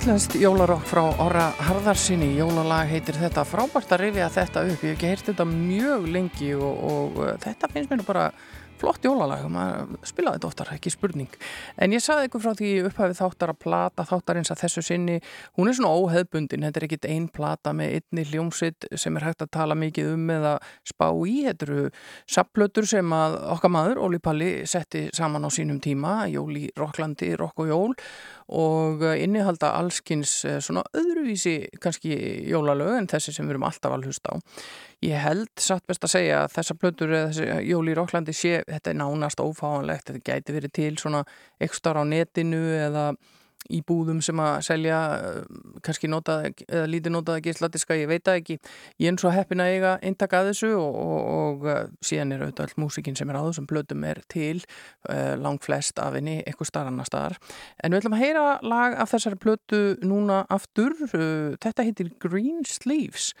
Íslenskt jólarokk frá Orra Harðarsinni, jólalag heitir þetta, frábært að rifja þetta upp, ég hef ekki heyrt þetta mjög lengi og, og uh, þetta finnst mér bara flott jólalag, maður spilaði þetta oftar, ekki spurning. En ég saði ykkur frá því upphæfið þáttar að plata, þáttar eins að þessu sinni, hún er svona óheðbundin, þetta er ekkit ein plata með einni hljómsitt sem er hægt að tala mikið um eða spá í, þetta eru sapplötur sem að okkar maður, Óli Palli, setti saman á sínum tíma, Jól í Rokklandi, Rokk og Jól og innihalda allskins eh, svona öðruvísi kannski jólalög en þessi sem við erum alltaf að hlusta á. Ég held satt best að segja að þessa plötur eða þessi jól í Rokklandi sé, þetta er nánast ófáanlegt, þetta gæti verið til svona ekstra á netinu eða í búðum sem að selja eh, kannski notað, eða lítið notaða gísladiska, ég veit það ekki. Ég er svo heppin að eiga eintak að þessu og, og, og eh, síðan er auðvitað all músikinn sem er á þessum plötum er til uh, lang flest af henni, eitthvað starf annar staðar. En við ætlum að heyra lag af þessari plötu núna aftur. Uh, þetta heitir Green Sleeves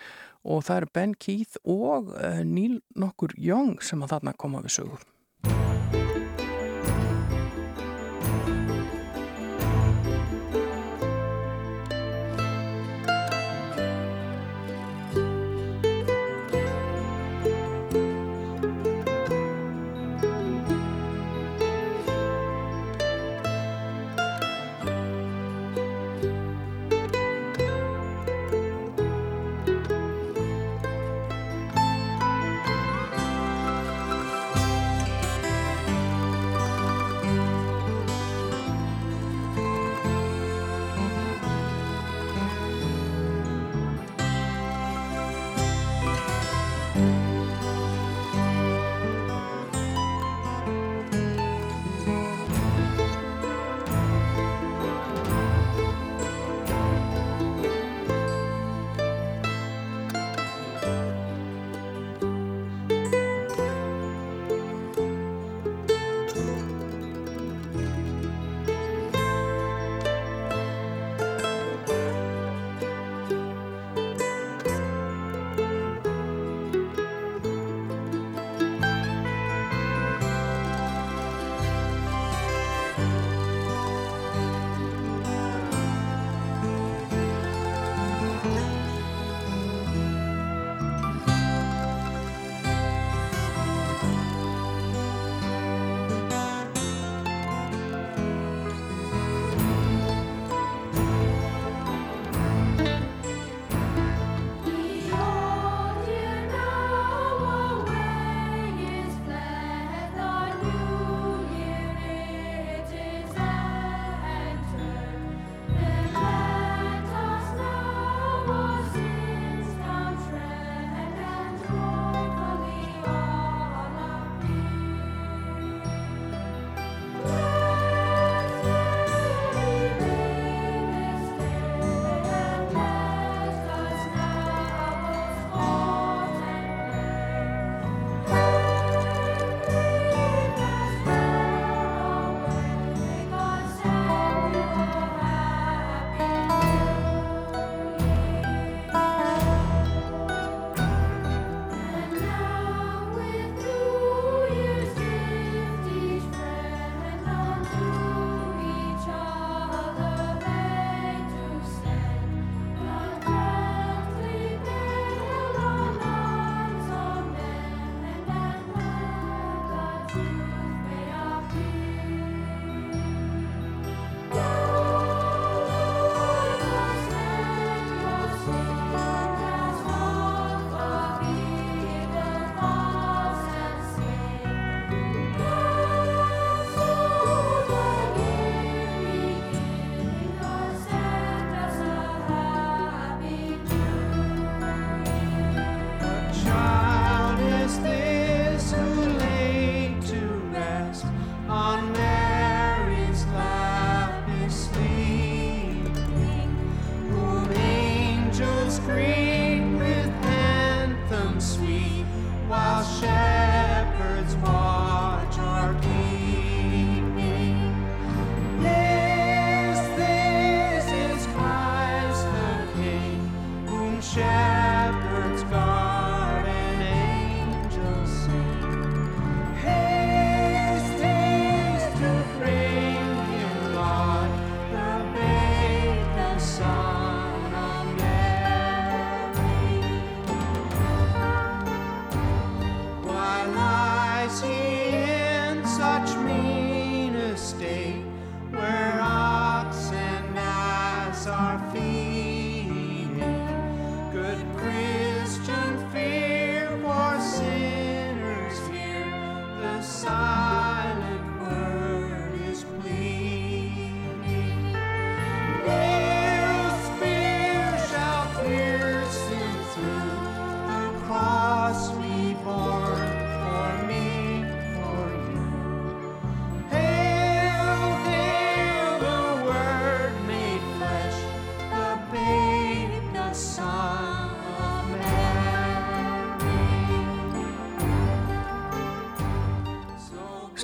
og það eru Ben Keith og uh, Neil nokkur Young sem að þarna koma við sögur.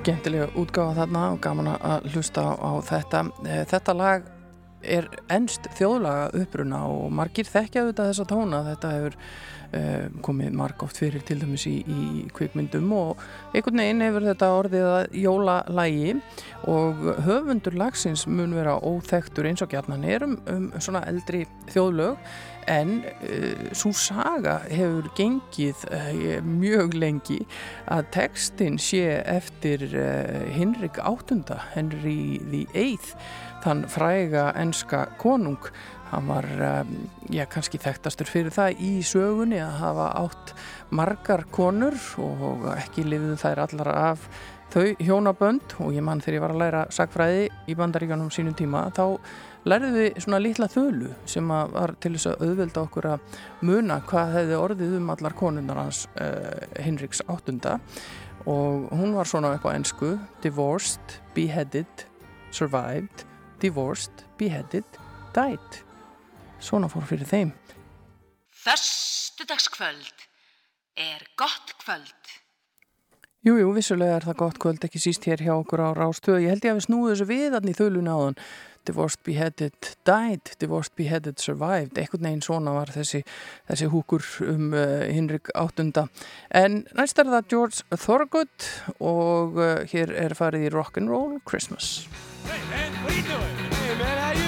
Skemmtilega útgáfa þarna og gaman að hlusta á, þetta. Eh, Þetta lag er ennst þjóðlaga uppruna og margir þekkja auðvitað þessa tóna. Þetta hefur uh, komið marg oft fyrir til dæmis í, í kvikmyndum og einhvern veginn hefur þetta orðið að jólalægi og höfundur lagsins mun vera óþektur eins og gjarnan er um, um svona eldri þjóðlög en uh, svo saga hefur gengið uh, mjög lengi að textin sé eftir uh, Hinrik VIII, Henry Eighth þann fræga enska konung. Hann var, já, kannski þekktastur fyrir það í sögunni að hafa átt margar konur og ekki lifiðu þær allar af þau hjónabönd. Og ég mann þegar ég var að læra sagfræði í bandaríkanum sínum tíma þá lærðum við svona litla þölu sem var til þess að auðvelda okkur að muna hvað hefði orðið um allar konunnar hans uh, Hinriks áttunda og hún var svona upp á ennsku divorced, beheaded, survived divorced, beheaded, died svona fór fyrir þeim Föstudagskvöld er gott kvöld. Jújú, jú, vissulega er það gott kvöld ekki síst hér hjá okkur á Rástöðu. Ég held ég að við snúðu þessu við allir í þaulun áðan. Divorced, beheaded, died, divorced, beheaded, survived. Ekkert neginn svona var þessi, þessi húkur um uh, Hinrik áttunda. En næst er það George Thorogood og uh, hér er farið í Rock'n'Roll Christmas. Hey man, what are you doing? Hey man, how you doing,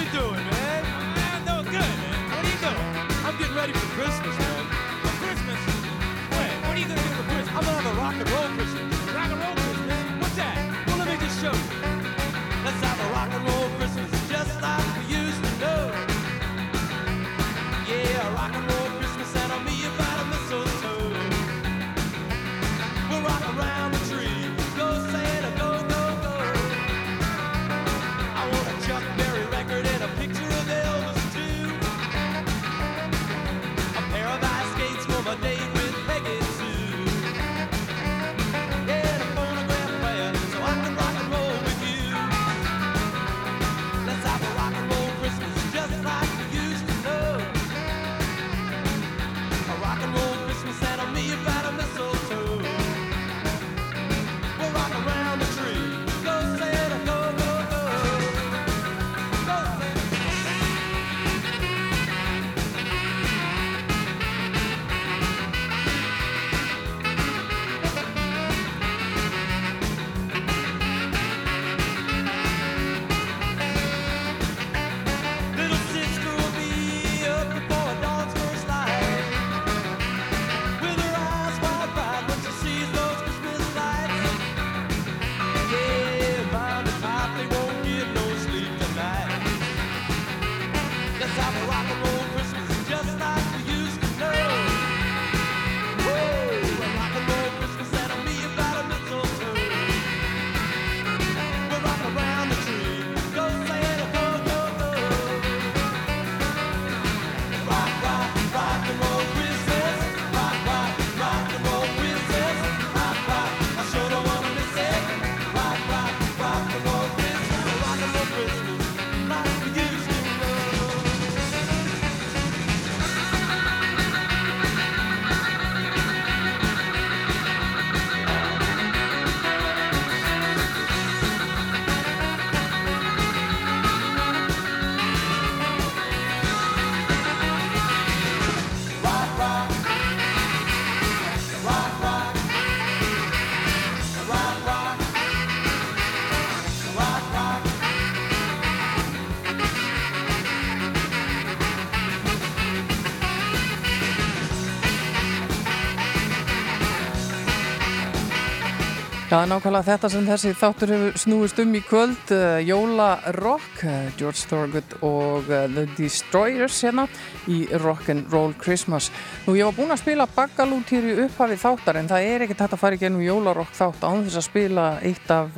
nákvæmlega þetta sem þessi þáttur hefur snúist um í kvöld, uh, Jóla Rock, uh, George Thorogood og uh, The Destroyers hérna í Rock'n'Roll Christmas. Nú, ég var búinn að spila baggalút hér í upphafi þáttar en það er ekkert hægt að fara í gennum Jóla Rock þátt án þess að spila eitt af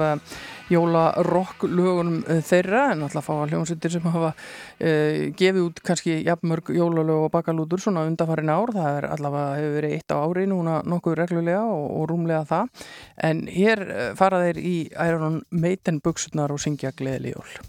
uh, Jóla Rock lögunum uh, þeirra en alltaf fá að hljómsveitir sem hafa uh, gefið út kannski jafnmörg jólalög og bakalútur svona undanfarin ár. Það er allavega hefur verið eitt á ári núna nokkuð reglulega og, og rúmlega það. En hér uh, fara þeir í Iron Maiden buksurnar og syngja gleðli jól.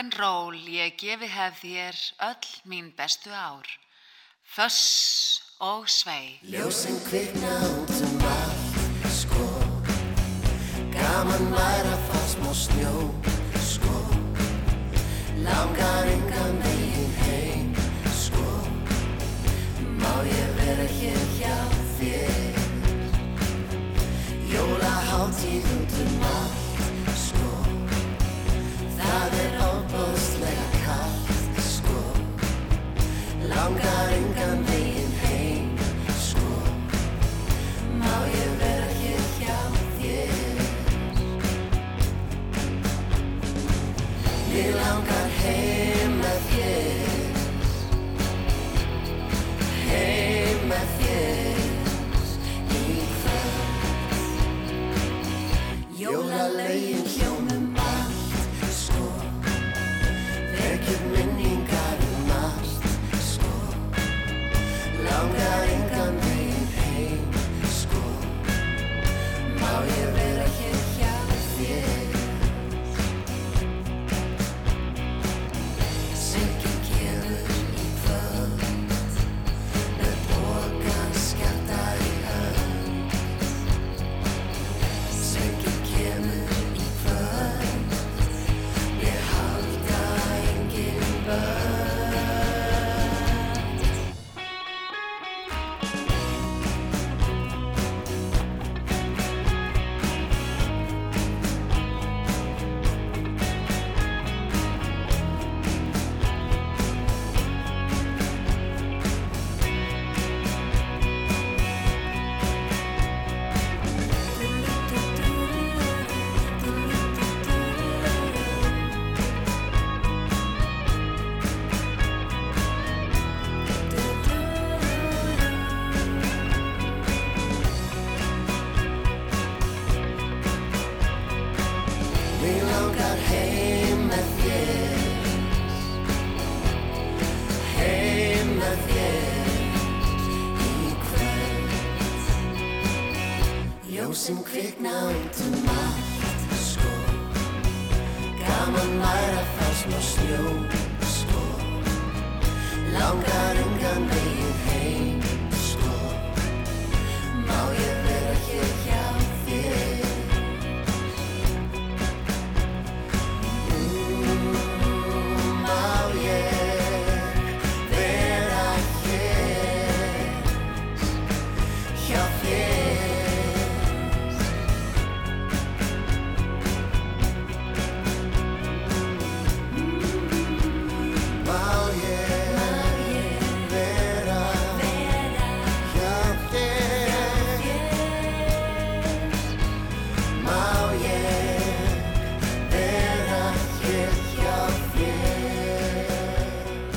Rock'n'roll ég gefi hef þér öll mín bestu ár. Föss og svei. Ljósin kvikna út um allt, sko. Gaman að fá smá snjó, sko. Langar engan veginn heim, sko. Má ég vera hér hjá þér? Jólaháttíð út um allt, I'm cutting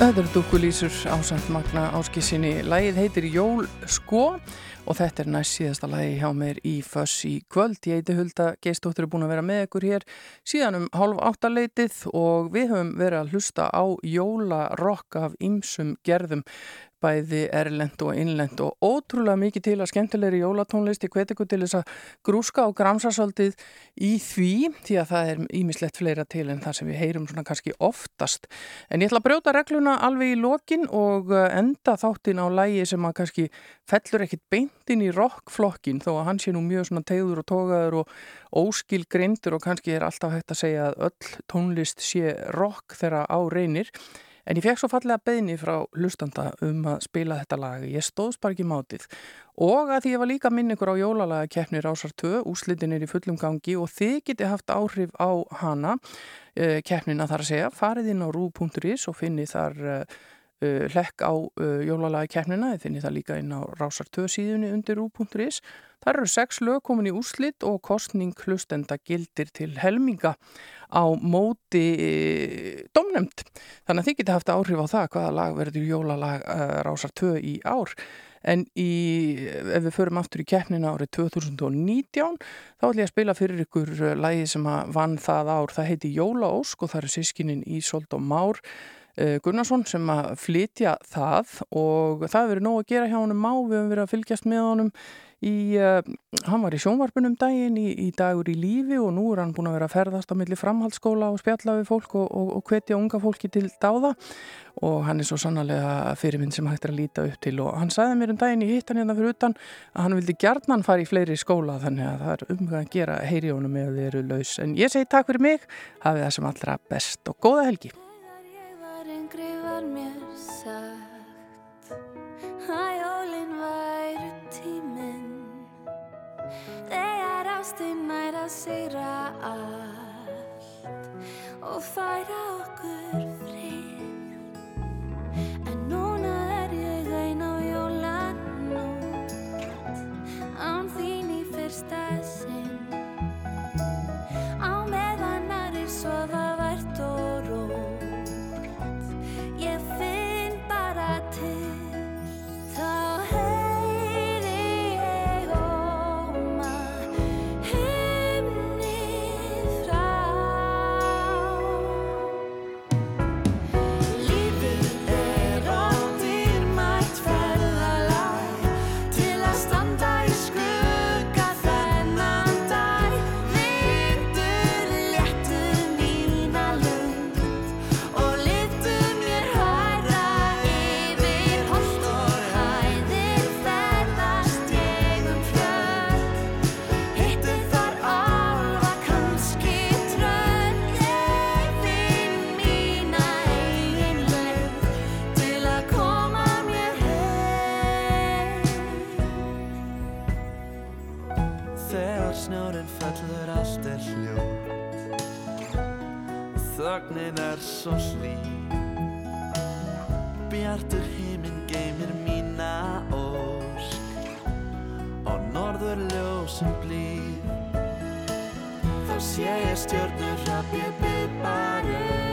Eru dúkulísur ásand Magna Áskissinni. Lægið heitir Jól sko og þetta er næst síðasta lægi hjá mér í Föss í kvöld. Ég heiti Hulda Geistóttur er búin að vera með ykkur hér síðan um hálf áttaleitið og við höfum verið að hlusta á jólarokk af ýmsum gerðum bæði erlend og innlend og ótrúlega mikið til að skemmtilegri jólatónlist. Hveti ykkur til þess að grúska og gramsa svolítið í því því að það er ímislegt fleira til en það sem við heyrum svona kannski oftast. En ég ætla að brjóta regluna alveg í lokin og uh, enda þáttin á lægi sem að kannski fellur ekkit beint inn í rockflokkin þó að hann sé nú mjög svona tegður og togaður og óskil grindur og kannski er alltaf hægt að segja að öll tónlist sé rock þegar á reynir En ég fekk svo fallega beðni frá hlustanda um að spila þetta lag. Ég stóðs bara ekki mátið. Og að því ég var líka minn ykkur á jólalaga keppni Rásar 2, úslitin er í fullum gangi og þið geti haft áhrif á hana, uh, keppnina þar að segja. Farið inn á rú.is og finni þar uh, hlekk á uh, jólalaga keppnina. Þið finni það líka inn á Rásar 2 síðunni undir rú.is. Það eru sex lög komin í úslit og kostning hlustenda gildir til helminga á móti e, domnemnd. Þannig að þið geti haft áhrif á það hvaða lag verður jólalag Rásar 2 í ár. En í, ef við förum aftur í keppnina árið 2019 þá ætlum ég að spila fyrir ykkur lagi sem að vann það ár. Það heiti Jólaósk og það eru sískinin Ísold og Már Gunnarsson sem að flytja það og það hefur verið nóg að gera hjá honum. Má. Við hefum verið að fylgjast með honum Í, uh, hann var í sjónvarpunum daginn í, í dagur í lífi og nú er hann búin að vera að ferðast á milli framhaldsskóla og spjalla við fólk og, og, og hvetja unga fólki til dáða. Og hann er svo sannarlega fyrirmynd sem hægt er að líta upp til. Og hann sagði mér um daginn í hittan hérna fyrir utan að hann vildi gjarnan fara í fleiri skóla þannig að það er umhverfið að gera heyri honum ef þið eru laus. En ég segi takk fyrir mig, hafið það sem allra best og góða helgi var mér sagt að jólin væri tíminn. Þegar ástinn nær að sigra allt og færa okkur frið. En núna er ég ein á jólanótt. Án þín í fyrsta Þögnin er svo hlý Bjartur himinn geymir mína ósk. Og norður ljósum blíð. Þá sé ég stjörnur hrapp ég byrð bara